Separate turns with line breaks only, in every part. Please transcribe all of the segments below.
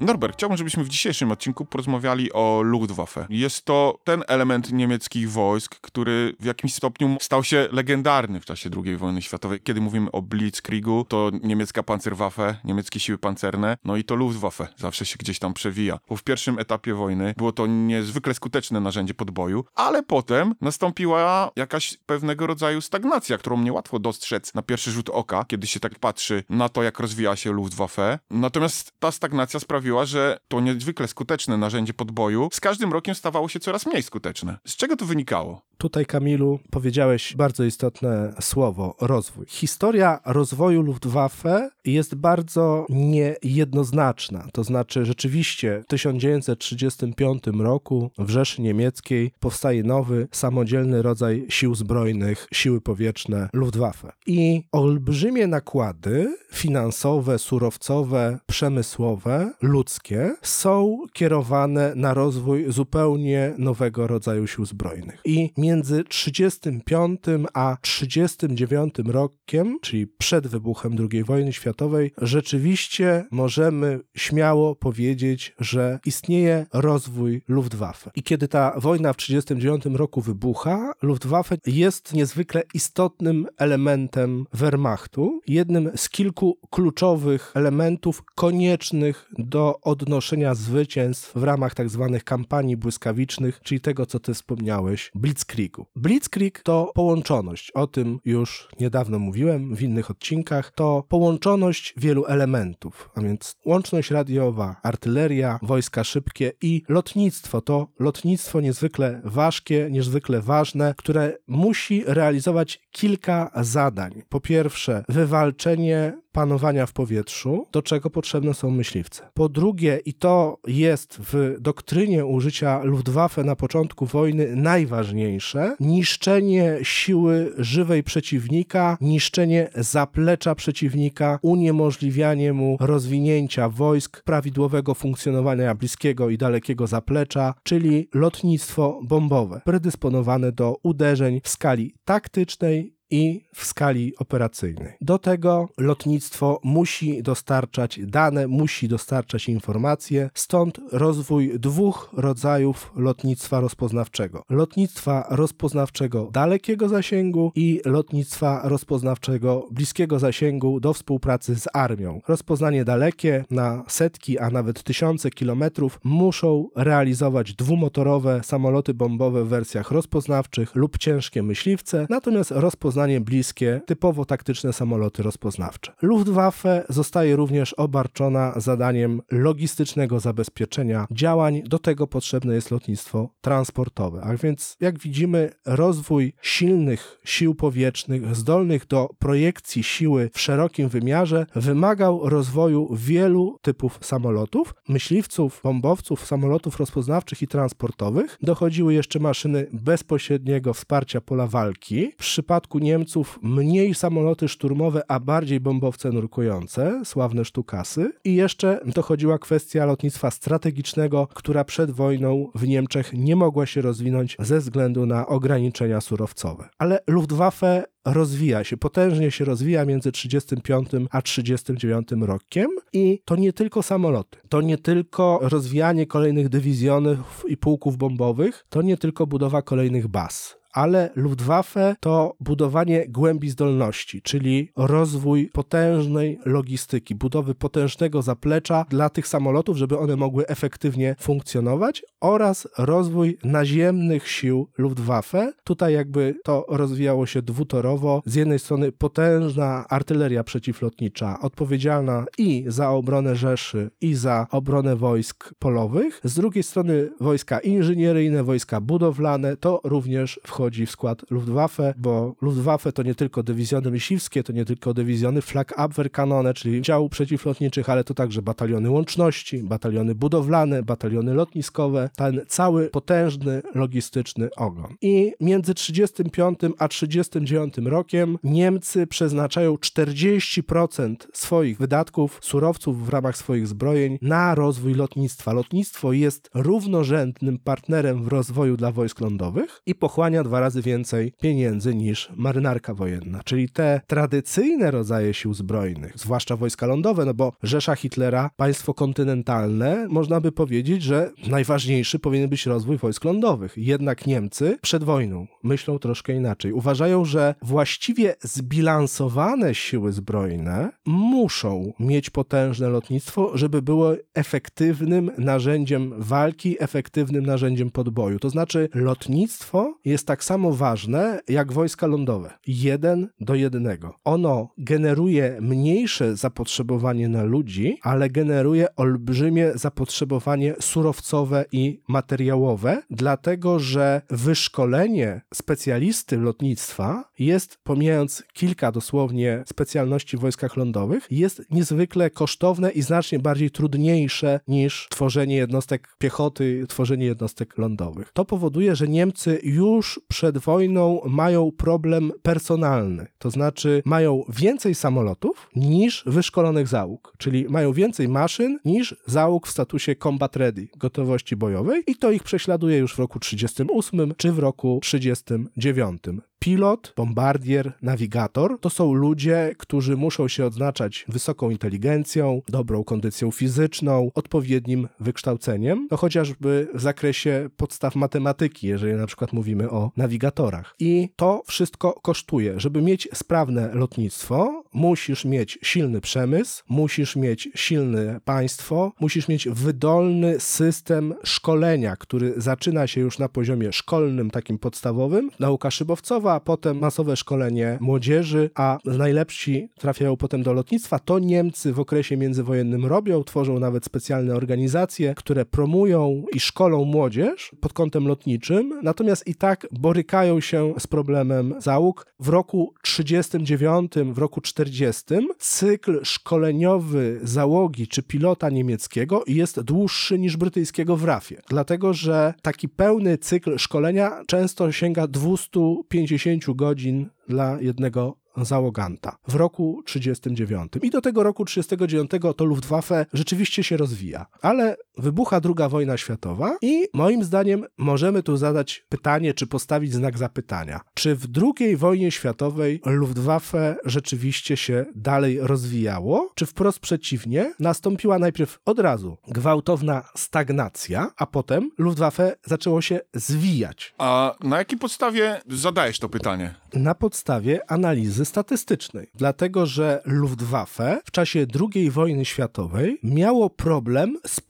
Norbert, chciałbym, żebyśmy w dzisiejszym odcinku porozmawiali o Luftwaffe. Jest to ten element niemieckich wojsk, który w jakimś stopniu stał się legendarny w czasie II wojny światowej. Kiedy mówimy o Blitzkriegu, to niemiecka Panzerwaffe, niemieckie siły pancerne, no i to Luftwaffe zawsze się gdzieś tam przewija. Bo w pierwszym etapie wojny było to niezwykle skuteczne narzędzie podboju, ale potem nastąpiła jakaś pewnego rodzaju stagnacja, którą niełatwo dostrzec na pierwszy rzut oka, kiedy się tak patrzy na to, jak rozwija się Luftwaffe. Natomiast ta stagnacja sprawiła, sprawiła, że to niezwykle skuteczne narzędzie podboju z każdym rokiem stawało się coraz mniej skuteczne. Z czego to wynikało?
Tutaj, Kamilu, powiedziałeś bardzo istotne słowo rozwój. Historia rozwoju Luftwaffe jest bardzo niejednoznaczna. To znaczy, rzeczywiście w 1935 roku w Rzeszy Niemieckiej powstaje nowy, samodzielny rodzaj sił zbrojnych, siły powietrzne Luftwaffe. I olbrzymie nakłady finansowe, surowcowe, przemysłowe, ludzkie są kierowane na rozwój zupełnie nowego rodzaju sił zbrojnych. I między 35 a 39 rokiem, czyli przed wybuchem II wojny światowej, rzeczywiście możemy śmiało powiedzieć, że istnieje rozwój Luftwaffe. I kiedy ta wojna w 39 roku wybucha, Luftwaffe jest niezwykle istotnym elementem Wehrmachtu, jednym z kilku kluczowych elementów koniecznych do odnoszenia zwycięstw w ramach tak zwanych kampanii błyskawicznych, czyli tego, co ty wspomniałeś, Blitzkrieg Blitzkriegu. Blitzkrieg to połączoność, o tym już niedawno mówiłem w innych odcinkach, to połączoność wielu elementów, a więc łączność radiowa, artyleria, wojska szybkie i lotnictwo. To lotnictwo niezwykle ważkie, niezwykle ważne, które musi realizować kilka zadań. Po pierwsze, wywalczenie panowania w powietrzu, do czego potrzebne są myśliwce. Po drugie, i to jest w doktrynie użycia Luftwaffe na początku wojny najważniejsze, niszczenie siły żywej przeciwnika, niszczenie zaplecza przeciwnika, uniemożliwianie mu rozwinięcia wojsk, prawidłowego funkcjonowania bliskiego i dalekiego zaplecza, czyli lotnictwo bombowe, predysponowane do uderzeń w skali taktycznej i w skali operacyjnej. Do tego lotnictwo musi dostarczać dane, musi dostarczać informacje, stąd rozwój dwóch rodzajów lotnictwa rozpoznawczego. Lotnictwa rozpoznawczego dalekiego zasięgu i lotnictwa rozpoznawczego bliskiego zasięgu do współpracy z armią. Rozpoznanie dalekie na setki, a nawet tysiące kilometrów muszą realizować dwumotorowe samoloty bombowe w wersjach rozpoznawczych lub ciężkie myśliwce, natomiast rozpoznanie rozpoznanie bliskie, typowo taktyczne samoloty rozpoznawcze. Luftwaffe zostaje również obarczona zadaniem logistycznego zabezpieczenia działań. Do tego potrzebne jest lotnictwo transportowe. A więc, jak widzimy, rozwój silnych sił powietrznych, zdolnych do projekcji siły w szerokim wymiarze, wymagał rozwoju wielu typów samolotów, myśliwców, bombowców, samolotów rozpoznawczych i transportowych. Dochodziły jeszcze maszyny bezpośredniego wsparcia pola walki. W przypadku nie Niemców mniej samoloty szturmowe, a bardziej bombowce nurkujące, sławne sztukasy. I jeszcze dochodziła kwestia lotnictwa strategicznego, która przed wojną w Niemczech nie mogła się rozwinąć ze względu na ograniczenia surowcowe. Ale Luftwaffe rozwija się, potężnie się rozwija między 35 a 39 rokiem i to nie tylko samoloty, to nie tylko rozwijanie kolejnych dywizjonów i pułków bombowych, to nie tylko budowa kolejnych baz ale Luftwaffe to budowanie głębi zdolności, czyli rozwój potężnej logistyki, budowy potężnego zaplecza dla tych samolotów, żeby one mogły efektywnie funkcjonować oraz rozwój naziemnych sił Luftwaffe. Tutaj jakby to rozwijało się dwutorowo. Z jednej strony potężna artyleria przeciwlotnicza, odpowiedzialna i za obronę Rzeszy, i za obronę wojsk polowych. Z drugiej strony wojska inżynieryjne, wojska budowlane, to również wchodzi w skład Luftwaffe, bo Luftwaffe to nie tylko dywizjony myśliwskie, to nie tylko dywizjony Flak-Abwehrkanone, czyli działu przeciwlotniczych, ale to także bataliony łączności, bataliony budowlane, bataliony lotniskowe, ten cały potężny logistyczny ogon. I między 35 a 39 rokiem Niemcy przeznaczają 40% swoich wydatków, surowców w ramach swoich zbrojeń na rozwój lotnictwa. Lotnictwo jest równorzędnym partnerem w rozwoju dla wojsk lądowych i pochłania dwa razy więcej pieniędzy niż marynarka wojenna, czyli te tradycyjne rodzaje sił zbrojnych, zwłaszcza wojska lądowe, no bo Rzesza Hitlera, państwo kontynentalne, można by powiedzieć, że najważniejszy powinien być rozwój wojsk lądowych. Jednak Niemcy przed wojną myślą troszkę inaczej. Uważają, że właściwie zbilansowane siły zbrojne muszą mieć potężne lotnictwo, żeby było efektywnym narzędziem walki, efektywnym narzędziem podboju. To znaczy, lotnictwo jest tak samo ważne jak wojska lądowe. Jeden do jednego. Ono generuje mniejsze zapotrzebowanie na ludzi, ale generuje olbrzymie zapotrzebowanie surowcowe i materiałowe, dlatego że wyszkolenie specjalisty lotnictwa jest, pomijając kilka dosłownie specjalności w wojskach lądowych, jest niezwykle kosztowne i znacznie bardziej trudniejsze niż tworzenie jednostek piechoty, tworzenie jednostek lądowych. To powoduje, że Niemcy już przed wojną mają problem personalny, to znaczy mają więcej samolotów niż wyszkolonych załóg, czyli mają więcej maszyn niż załóg w statusie combat ready, gotowości bojowej. I to ich prześladuje już w roku 38 czy w roku 39 pilot, bombardier, nawigator to są ludzie, którzy muszą się odznaczać wysoką inteligencją, dobrą kondycją fizyczną, odpowiednim wykształceniem, no chociażby w zakresie podstaw matematyki, jeżeli na przykład mówimy o nawigatorach. I to wszystko kosztuje. Żeby mieć sprawne lotnictwo, musisz mieć silny przemysł, musisz mieć silne państwo, musisz mieć wydolny system szkolenia, który zaczyna się już na poziomie szkolnym, takim podstawowym, nauka szybowcowa, potem masowe szkolenie młodzieży, a najlepsi trafiają potem do lotnictwa. To Niemcy w okresie międzywojennym robią, tworzą nawet specjalne organizacje, które promują i szkolą młodzież pod kątem lotniczym, natomiast i tak borykają się z problemem załóg. W roku 39, w roku 40 cykl szkoleniowy załogi czy pilota niemieckiego jest dłuższy niż brytyjskiego w RAF-ie, dlatego że taki pełny cykl szkolenia często sięga 250 godzin dla jednego załoganta w roku 39. I do tego roku 39 to Luftwaffe rzeczywiście się rozwija. Ale wybucha II wojna światowa i moim zdaniem możemy tu zadać pytanie, czy postawić znak zapytania. Czy w II wojnie światowej Luftwaffe rzeczywiście się dalej rozwijało, czy wprost przeciwnie, nastąpiła najpierw od razu gwałtowna stagnacja, a potem Luftwaffe zaczęło się zwijać.
A na jakiej podstawie zadajesz to pytanie?
Na podstawie analizy statystycznej, dlatego że Luftwaffe w czasie II wojny światowej miało problem z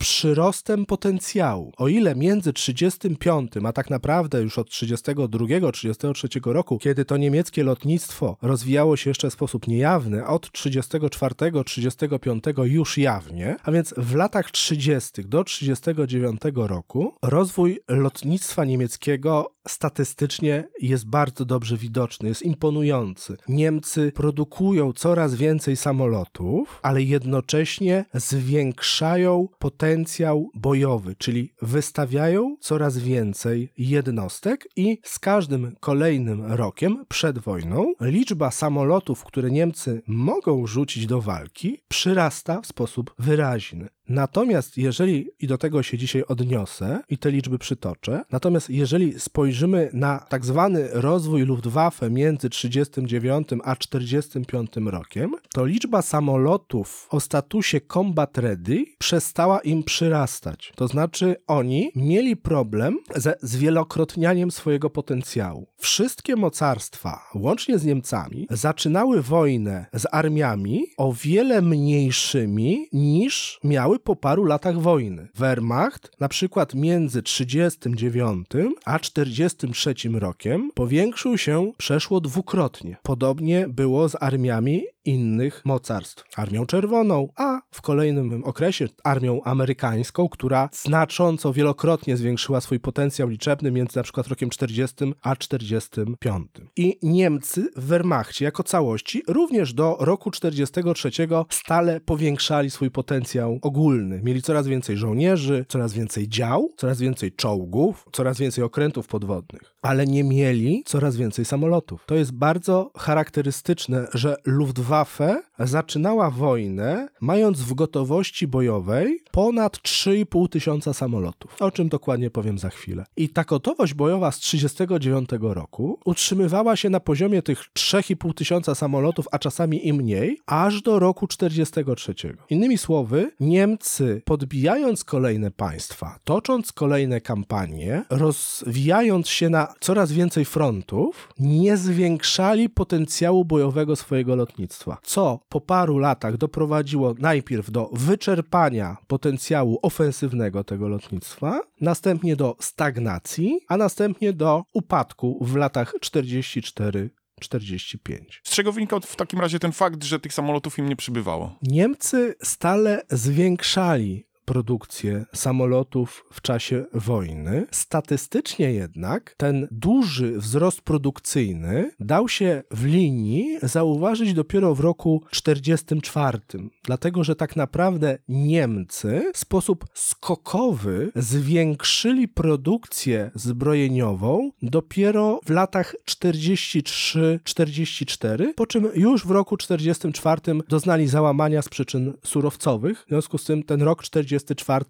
przyrostem potencjału. O ile między 35, a tak naprawdę już od 32-33 roku, kiedy to niemieckie lotnictwo rozwijało się jeszcze w sposób niejawny, od 34-35 już jawnie, a więc w latach 30 do 39 roku rozwój lotnictwa niemieckiego statystycznie jest bardzo dobrze widoczny, jest imponujący. Niemcy produkują coraz więcej samolotów, ale jednocześnie zwiększają potencjał bojowy, czyli wystawiają coraz więcej jednostek i z każdym kolejnym rokiem przed wojną liczba samolotów, które Niemcy mogą rzucić do walki, przyrasta w sposób wyraźny. Natomiast jeżeli, i do tego się dzisiaj odniosę i te liczby przytoczę, natomiast jeżeli spojrzymy na tak zwany rozwój Luftwaffe między 39 a 45 rokiem, to liczba samolotów o statusie Combat Ready przestała im przyrastać. To znaczy oni mieli problem ze zwielokrotnianiem swojego potencjału. Wszystkie mocarstwa, łącznie z Niemcami, zaczynały wojnę z armiami o wiele mniejszymi niż miały po paru latach wojny. Wehrmacht na przykład między 39 a 43 rokiem powiększył się przeszło dwukrotnie. Podobnie było z armiami innych mocarstw. Armią Czerwoną, a w kolejnym okresie armią amerykańską, która znacząco, wielokrotnie zwiększyła swój potencjał liczebny między przykład rokiem 40 a 45. I Niemcy w Wehrmachcie jako całości również do roku 43 stale powiększali swój potencjał ogólny. Mieli coraz więcej żołnierzy, coraz więcej dział, coraz więcej czołgów, coraz więcej okrętów podwodnych, ale nie mieli coraz więcej samolotów. To jest bardzo charakterystyczne, że Luftwaffe zaczynała wojnę mając w gotowości bojowej ponad 3,5 tysiąca samolotów. O czym dokładnie powiem za chwilę. I ta gotowość bojowa z 1939 roku utrzymywała się na poziomie tych 3,5 tysiąca samolotów, a czasami i mniej, aż do roku 1943. Innymi słowy, Niemcy podbijając kolejne państwa, tocząc kolejne kampanie, rozwijając się na coraz więcej frontów, nie zwiększali potencjału bojowego swojego lotnictwa, co po paru latach doprowadziło najpierw do wyczerpania potencjału ofensywnego tego lotnictwa, następnie do stagnacji, a następnie do upadku w latach 44 45.
Z czego wynikał w takim razie ten fakt, że tych samolotów im nie przybywało?
Niemcy stale zwiększali produkcję samolotów w czasie wojny. Statystycznie jednak ten duży wzrost produkcyjny dał się w linii zauważyć dopiero w roku 1944, dlatego że tak naprawdę Niemcy w sposób skokowy zwiększyli produkcję zbrojeniową dopiero w latach 43-44, po czym już w roku 1944 doznali załamania z przyczyn surowcowych. W związku z tym ten rok 44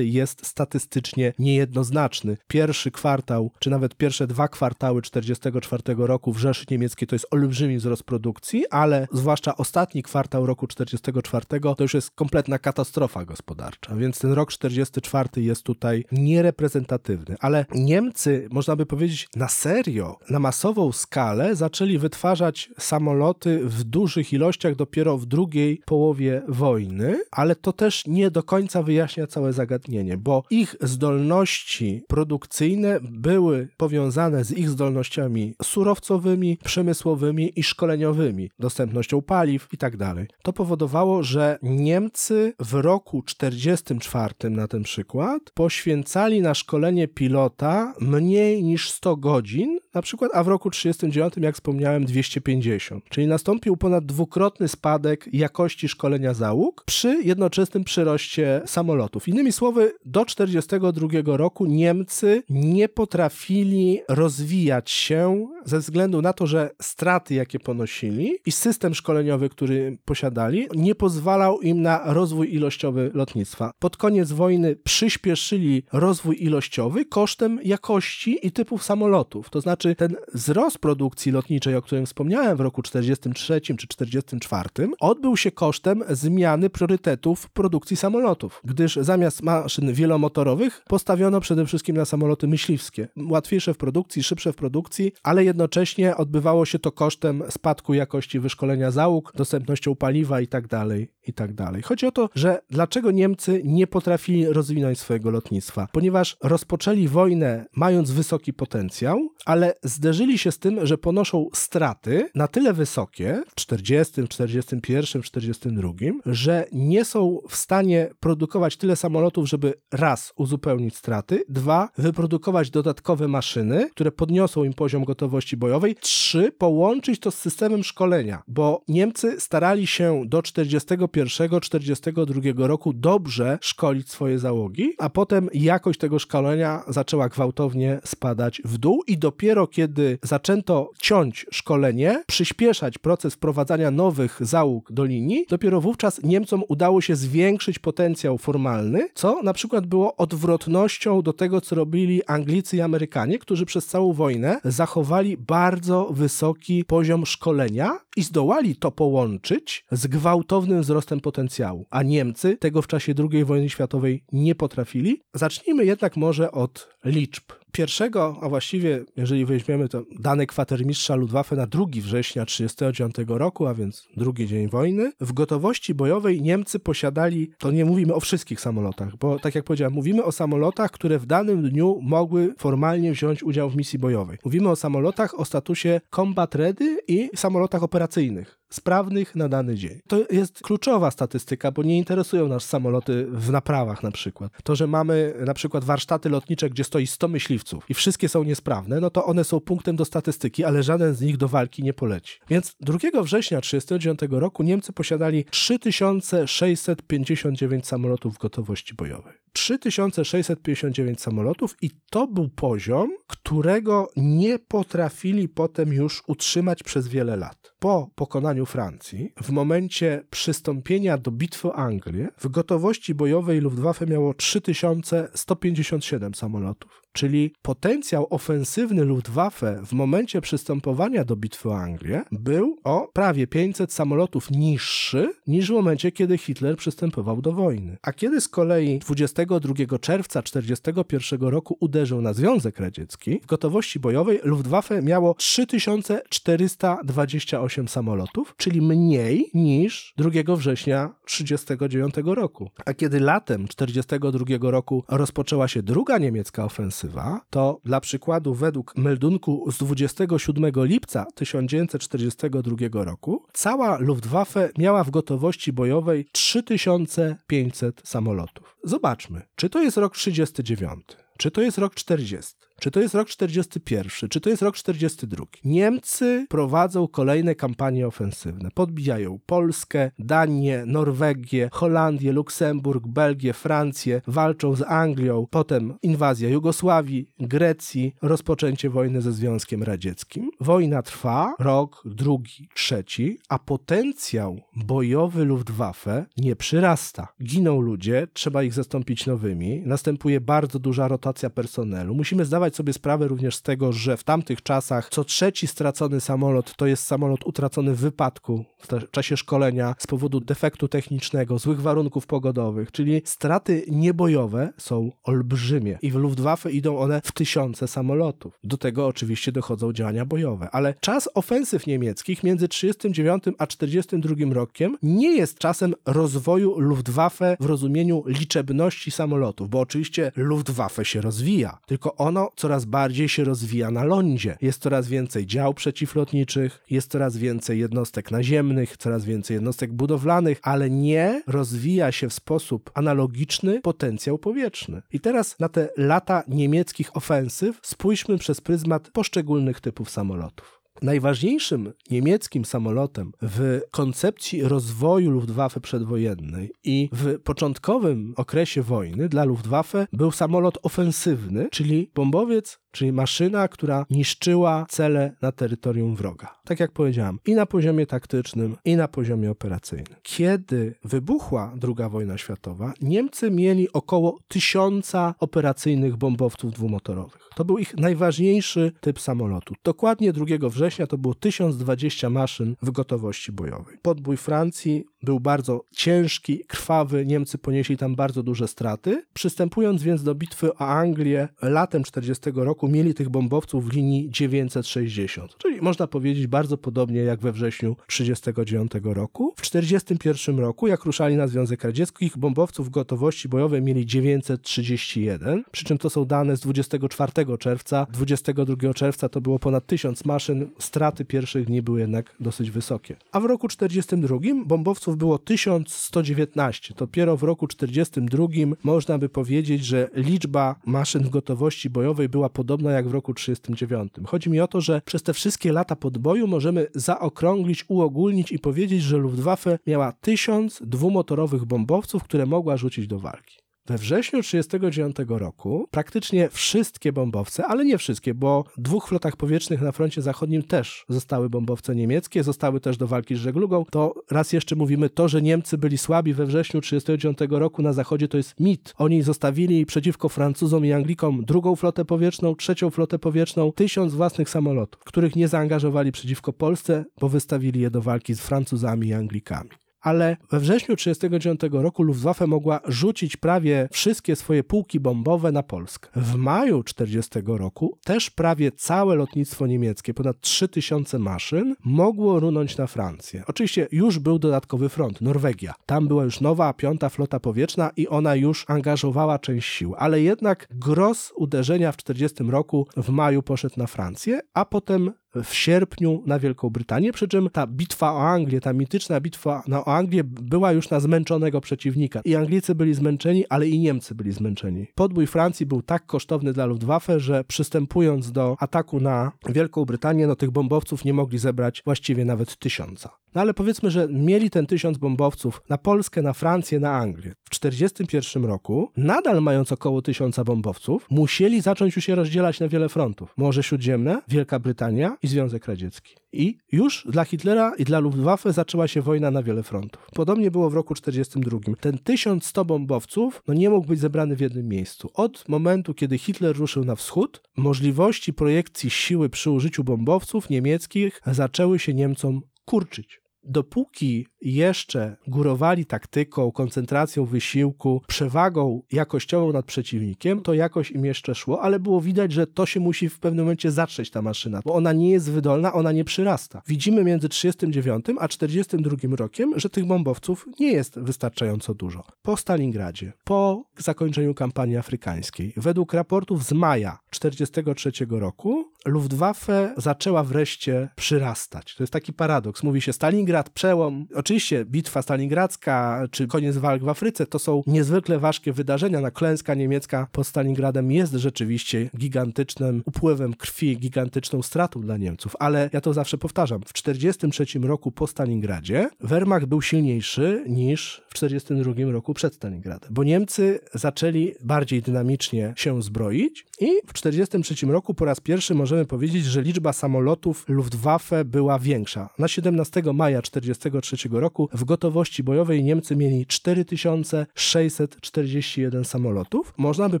jest statystycznie niejednoznaczny. Pierwszy kwartał, czy nawet pierwsze dwa kwartały 44 roku w Rzeszy Niemieckiej to jest olbrzymi wzrost produkcji, ale zwłaszcza ostatni kwartał roku 44 to już jest kompletna katastrofa gospodarcza, więc ten rok 44 jest tutaj niereprezentatywny. Ale Niemcy, można by powiedzieć, na serio, na masową skalę zaczęli wytwarzać samoloty w dużych ilościach dopiero w drugiej połowie wojny, ale to też nie do końca wyjaśnia całe zagadnienie, bo ich zdolności produkcyjne były powiązane z ich zdolnościami surowcowymi, przemysłowymi i szkoleniowymi, dostępnością paliw i tak. To powodowało, że Niemcy w roku 44 na ten przykład poświęcali na szkolenie pilota mniej niż 100 godzin, na przykład, a w roku 39, jak wspomniałem, 250. Czyli nastąpił ponad dwukrotny spadek jakości szkolenia załóg przy jednoczesnym przyroście samolotów. Innymi słowy, do 42 roku Niemcy nie potrafili rozwijać się ze względu na to, że straty, jakie ponosili i system szkoleniowy, który posiadali, nie pozwalał im na rozwój ilościowy lotnictwa. Pod koniec wojny przyspieszyli rozwój ilościowy kosztem jakości i typów samolotów. To znaczy ten wzrost produkcji lotniczej, o którym wspomniałem w roku 43 czy 44, odbył się kosztem zmiany priorytetów produkcji samolotów, gdyż zamiast maszyn wielomotorowych postawiono przede wszystkim na samoloty myśliwskie. Łatwiejsze w produkcji, szybsze w produkcji, ale jednocześnie odbywało się to kosztem spadku jakości wyszkolenia załóg, dostępnością paliwa itd. itd. Chodzi o to, że dlaczego Niemcy nie potrafili rozwinąć swojego lotnictwa? Ponieważ rozpoczęli wojnę mając wysoki potencjał, ale zderzyli się z tym, że ponoszą straty na tyle wysokie w 40, 41, 42, że nie są w stanie produkować tyle samolotów, żeby raz uzupełnić straty, dwa wyprodukować dodatkowe maszyny, które podniosą im poziom gotowości bojowej, trzy połączyć to z systemem szkolenia, bo Niemcy starali się do 41-42 roku dobrze szkolić swoje załogi, a potem jakość tego szkolenia zaczęła gwałtownie spadać w dół i dopiero dopiero kiedy zaczęto ciąć szkolenie, przyspieszać proces wprowadzania nowych załóg do linii, dopiero wówczas Niemcom udało się zwiększyć potencjał formalny, co na przykład było odwrotnością do tego, co robili Anglicy i Amerykanie, którzy przez całą wojnę zachowali bardzo wysoki poziom szkolenia i zdołali to połączyć z gwałtownym wzrostem potencjału, a Niemcy tego w czasie II wojny światowej nie potrafili. Zacznijmy jednak może od liczb. Pierwszego, a właściwie, jeżeli weźmiemy to dane kwatermistrza Luftwaffe na 2 września 1939 roku, a więc drugi dzień wojny, w gotowości bojowej Niemcy posiadali, to nie mówimy o wszystkich samolotach, bo tak jak powiedziałem, mówimy o samolotach, które w danym dniu mogły formalnie wziąć udział w misji bojowej. Mówimy o samolotach o statusie combat ready i samolotach operacyjnych operacyjnych sprawnych na dany dzień. To jest kluczowa statystyka, bo nie interesują nas samoloty w naprawach na przykład. To, że mamy na przykład warsztaty lotnicze, gdzie stoi 100 myśliwców i wszystkie są niesprawne, no to one są punktem do statystyki, ale żaden z nich do walki nie poleci. Więc 2 września 1939 roku Niemcy posiadali 3659 samolotów w gotowości bojowej. 3659 samolotów i to był poziom, którego nie potrafili potem już utrzymać przez wiele lat. Po pokonaniu Francji, w momencie przystąpienia do bitwy o Anglię, w gotowości bojowej Luftwaffe miało 3157 samolotów czyli potencjał ofensywny Luftwaffe w momencie przystępowania do bitwy o Anglię był o prawie 500 samolotów niższy niż w momencie, kiedy Hitler przystępował do wojny. A kiedy z kolei 22 czerwca 1941 roku uderzył na Związek Radziecki, w gotowości bojowej Luftwaffe miało 3428 samolotów, czyli mniej niż 2 września 1939 roku. A kiedy latem 1942 roku rozpoczęła się druga niemiecka ofensywa, to dla przykładu według meldunku z 27 lipca 1942 roku cała Luftwaffe miała w gotowości bojowej 3500 samolotów. Zobaczmy, czy to jest rok 39, czy to jest rok 40. Czy to jest rok 41, czy to jest rok 42? Niemcy prowadzą kolejne kampanie ofensywne. Podbijają Polskę, Danię, Norwegię, Holandię, Luksemburg, Belgię, Francję, walczą z Anglią, potem inwazja Jugosławii, Grecji, rozpoczęcie wojny ze Związkiem Radzieckim. Wojna trwa rok, drugi, trzeci, a potencjał bojowy Luftwaffe nie przyrasta. Giną ludzie, trzeba ich zastąpić nowymi, następuje bardzo duża rotacja personelu. Musimy zdawać zdawać sobie sprawę również z tego, że w tamtych czasach co trzeci stracony samolot to jest samolot utracony w wypadku w czasie szkolenia z powodu defektu technicznego, złych warunków pogodowych, czyli straty niebojowe są olbrzymie i w Luftwaffe idą one w tysiące samolotów. Do tego oczywiście dochodzą działania bojowe, ale czas ofensyw niemieckich między 39 a 42 rokiem nie jest czasem rozwoju Luftwaffe w rozumieniu liczebności samolotów, bo oczywiście Luftwaffe się rozwija, tylko ono coraz bardziej się rozwija na lądzie. Jest coraz więcej dział przeciwlotniczych, jest coraz więcej jednostek naziemnych, coraz więcej jednostek budowlanych, ale nie rozwija się w sposób analogiczny potencjał powietrzny. I teraz na te lata niemieckich ofensyw spójrzmy przez pryzmat poszczególnych typów samolotów. Najważniejszym niemieckim samolotem w koncepcji rozwoju Luftwaffe przedwojennej i w początkowym okresie wojny dla Luftwaffe był samolot ofensywny, czyli bombowiec czyli maszyna, która niszczyła cele na terytorium wroga. Tak jak powiedziałem, i na poziomie taktycznym, i na poziomie operacyjnym. Kiedy wybuchła II wojna światowa, Niemcy mieli około tysiąca operacyjnych bombowców dwumotorowych. To był ich najważniejszy typ samolotu. Dokładnie 2 września to było 1020 maszyn w gotowości bojowej. Podbój Francji był bardzo ciężki, krwawy, Niemcy ponieśli tam bardzo duże straty. Przystępując więc do bitwy o Anglię latem 40 roku mieli tych bombowców w linii 960, czyli można powiedzieć bardzo podobnie jak we wrześniu 39 roku. W 41 roku, jak ruszali na Związek Radziecki, ich bombowców w gotowości bojowej mieli 931, przy czym to są dane z 24 czerwca. 22 czerwca to było ponad 1000 maszyn, straty pierwszych dni były jednak dosyć wysokie. A w roku 42 bombowców było 1119. Dopiero w roku 42 można by powiedzieć, że liczba maszyn w gotowości bojowej była podobna jak w roku 39. Chodzi mi o to, że przez te wszystkie lata podboju możemy zaokrąglić, uogólnić i powiedzieć, że Luftwaffe miała 1000 dwumotorowych bombowców, które mogła rzucić do walki. We wrześniu 1939 roku praktycznie wszystkie bombowce, ale nie wszystkie, bo w dwóch flotach powietrznych na froncie zachodnim też zostały bombowce niemieckie, zostały też do walki z żeglugą. To raz jeszcze mówimy, to, że Niemcy byli słabi we wrześniu 1939 roku na zachodzie, to jest mit. Oni zostawili przeciwko Francuzom i Anglikom drugą flotę powietrzną, trzecią flotę powietrzną, tysiąc własnych samolotów, których nie zaangażowali przeciwko Polsce, bo wystawili je do walki z Francuzami i Anglikami ale we wrześniu 1939 roku Luftwaffe mogła rzucić prawie wszystkie swoje pułki bombowe na Polskę. W maju 1940 roku też prawie całe lotnictwo niemieckie, ponad 3000 maszyn, mogło runąć na Francję. Oczywiście już był dodatkowy front, Norwegia. Tam była już nowa, piąta flota powietrzna i ona już angażowała część sił, ale jednak gros uderzenia w 1940 roku w maju poszedł na Francję, a potem w sierpniu na Wielką Brytanię, przy czym ta bitwa o Anglię, ta mityczna bitwa o Anglię była już na zmęczonego przeciwnika. I Anglicy byli zmęczeni, ale i Niemcy byli zmęczeni. Podbój Francji był tak kosztowny dla Luftwaffe, że przystępując do ataku na Wielką Brytanię, no tych bombowców nie mogli zebrać właściwie nawet tysiąca. No ale powiedzmy, że mieli ten tysiąc bombowców na Polskę, na Francję, na Anglię. W 1941 roku, nadal mając około tysiąca bombowców, musieli zacząć już się rozdzielać na wiele frontów. Morze Śródziemne, Wielka Brytania i Związek Radziecki. I już dla Hitlera i dla Luftwaffe zaczęła się wojna na wiele frontów. Podobnie było w roku 1942. Ten 1100 bombowców no nie mógł być zebrany w jednym miejscu. Od momentu, kiedy Hitler ruszył na wschód, możliwości projekcji siły przy użyciu bombowców niemieckich zaczęły się Niemcom kurczyć dopóki jeszcze górowali taktyką, koncentracją wysiłku, przewagą jakościową nad przeciwnikiem, to jakoś im jeszcze szło, ale było widać, że to się musi w pewnym momencie zatrzeć ta maszyna, bo ona nie jest wydolna, ona nie przyrasta. Widzimy między 39 a 42 rokiem, że tych bombowców nie jest wystarczająco dużo. Po Stalingradzie, po zakończeniu kampanii afrykańskiej, według raportów z maja 43 roku, Luftwaffe zaczęła wreszcie przyrastać. To jest taki paradoks. Mówi się Stalingrad, przełom. Oczywiście bitwa stalingradzka czy koniec walk w Afryce to są niezwykle ważkie wydarzenia. Na klęska niemiecka pod Stalingradem jest rzeczywiście gigantycznym upływem krwi, gigantyczną stratą dla Niemców. Ale ja to zawsze powtarzam. W 1943 roku po Stalingradzie Wehrmacht był silniejszy niż w 1942 roku przed Stalingradem, bo Niemcy zaczęli bardziej dynamicznie się zbroić i w 1943 roku po raz pierwszy możemy powiedzieć, że liczba samolotów Luftwaffe była większa. Na 17 maja 1943 roku w gotowości bojowej Niemcy mieli 4641 samolotów. Można by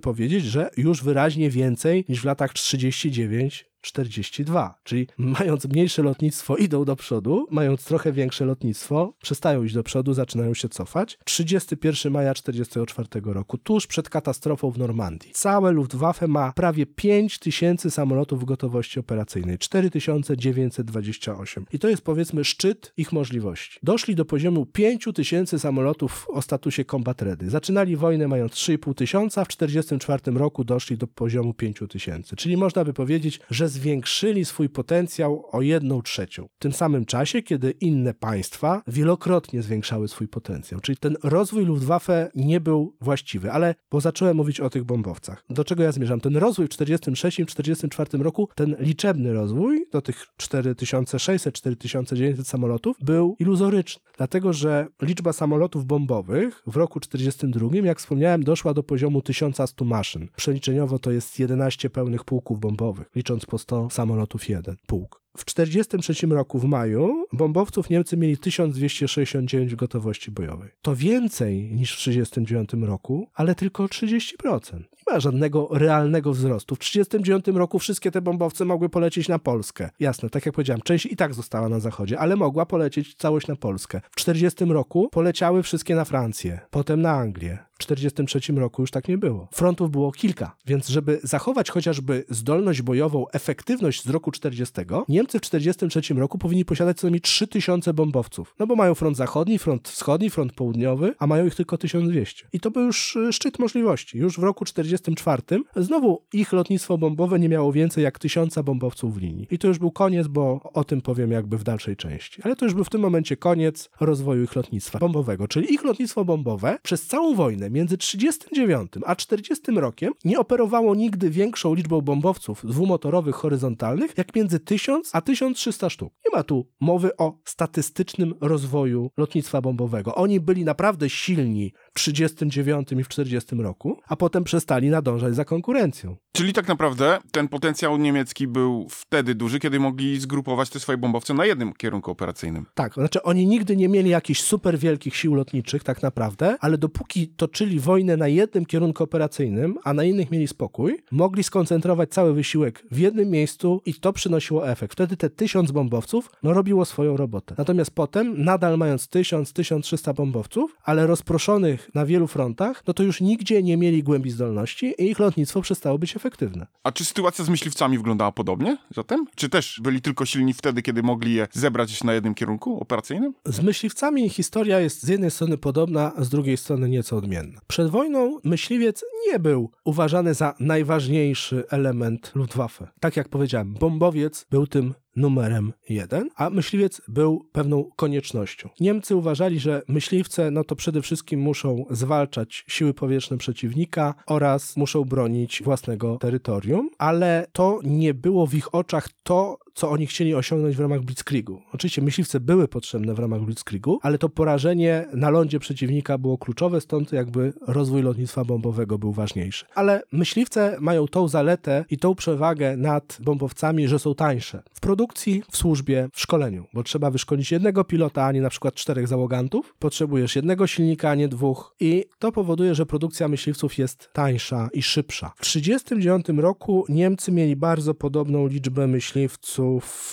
powiedzieć, że już wyraźnie więcej niż w latach 39 42. Czyli mając mniejsze lotnictwo, idą do przodu, mając trochę większe lotnictwo, przestają iść do przodu, zaczynają się cofać. 31 maja 44 roku, tuż przed katastrofą w Normandii. Całe Luftwaffe ma prawie 5 tysięcy samolotów w gotowości operacyjnej. 4928. I to jest powiedzmy szczyt ich możliwości. Doszli do poziomu 5 tysięcy samolotów o statusie combat ready. Zaczynali wojnę mając 3,5 tysiąca, w 44 roku doszli do poziomu 5 tysięcy. Czyli można by powiedzieć, że zwiększyli swój potencjał o jedną trzecią. W tym samym czasie, kiedy inne państwa wielokrotnie zwiększały swój potencjał. Czyli ten rozwój Luftwaffe nie był właściwy, ale bo zacząłem mówić o tych bombowcach. Do czego ja zmierzam? Ten rozwój w 1946-1944 roku, ten liczebny rozwój do tych 4600-4900 samolotów był iluzoryczny, dlatego że liczba samolotów bombowych w roku 1942, jak wspomniałem, doszła do poziomu 1100 maszyn. Przeliczeniowo to jest 11 pełnych pułków bombowych, licząc po 100 samolotów jeden pułk. W 1943 roku w maju bombowców Niemcy mieli 1269 w gotowości bojowej. To więcej niż w 1939 roku, ale tylko o 30%. Nie ma żadnego realnego wzrostu. W 1939 roku wszystkie te bombowce mogły polecieć na Polskę. Jasne, tak jak powiedziałem, część i tak została na zachodzie, ale mogła polecieć całość na Polskę. W 1940 roku poleciały wszystkie na Francję, potem na Anglię. W 1943 roku już tak nie było. Frontów było kilka, więc żeby zachować chociażby zdolność bojową, efektywność z roku 40, Niemcy w 1943 roku powinni posiadać co najmniej 3000 bombowców. No bo mają front zachodni, front wschodni, front południowy, a mają ich tylko 1200. I to był już y, szczyt możliwości. Już w roku 1944 znowu ich lotnictwo bombowe nie miało więcej jak 1000 bombowców w linii. I to już był koniec, bo o tym powiem jakby w dalszej części. Ale to już był w tym momencie koniec rozwoju ich lotnictwa bombowego, czyli ich lotnictwo bombowe przez całą wojnę między 39 a 40 rokiem nie operowało nigdy większą liczbą bombowców dwumotorowych horyzontalnych jak między 1000 a 1300 sztuk. Nie ma tu mowy o statystycznym rozwoju lotnictwa bombowego. Oni byli naprawdę silni 39 i w 40 roku, a potem przestali nadążać za konkurencją.
Czyli tak naprawdę ten potencjał niemiecki był wtedy duży, kiedy mogli zgrupować te swoje bombowce na jednym kierunku operacyjnym.
Tak, znaczy oni nigdy nie mieli jakichś super wielkich sił lotniczych tak naprawdę, ale dopóki toczyli wojnę na jednym kierunku operacyjnym, a na innych mieli spokój, mogli skoncentrować cały wysiłek w jednym miejscu i to przynosiło efekt. Wtedy te tysiąc bombowców no, robiło swoją robotę. Natomiast potem, nadal mając tysiąc, tysiąc trzysta bombowców, ale rozproszonych na wielu frontach, no to już nigdzie nie mieli głębi zdolności i ich lotnictwo przestało być efektywne.
A czy sytuacja z myśliwcami wyglądała podobnie zatem? Czy też byli tylko silni wtedy, kiedy mogli je zebrać na jednym kierunku operacyjnym?
Z myśliwcami historia jest z jednej strony podobna, a z drugiej strony nieco odmienna. Przed wojną myśliwiec nie był uważany za najważniejszy element Luftwaffe. Tak jak powiedziałem, bombowiec był tym numerem jeden, a myśliwiec był pewną koniecznością. Niemcy uważali, że myśliwce no to przede wszystkim muszą zwalczać siły powietrzne przeciwnika oraz muszą bronić własnego terytorium, ale to nie było w ich oczach to, co oni chcieli osiągnąć w ramach Blitzkriegu. Oczywiście myśliwce były potrzebne w ramach Blitzkriegu, ale to porażenie na lądzie przeciwnika było kluczowe, stąd jakby rozwój lotnictwa bombowego był ważniejszy. Ale myśliwce mają tą zaletę i tą przewagę nad bombowcami, że są tańsze. W produkcji, w służbie, w szkoleniu, bo trzeba wyszkolić jednego pilota, a nie na przykład czterech załogantów. Potrzebujesz jednego silnika, a nie dwóch i to powoduje, że produkcja myśliwców jest tańsza i szybsza. W 1939 roku Niemcy mieli bardzo podobną liczbę myśliwców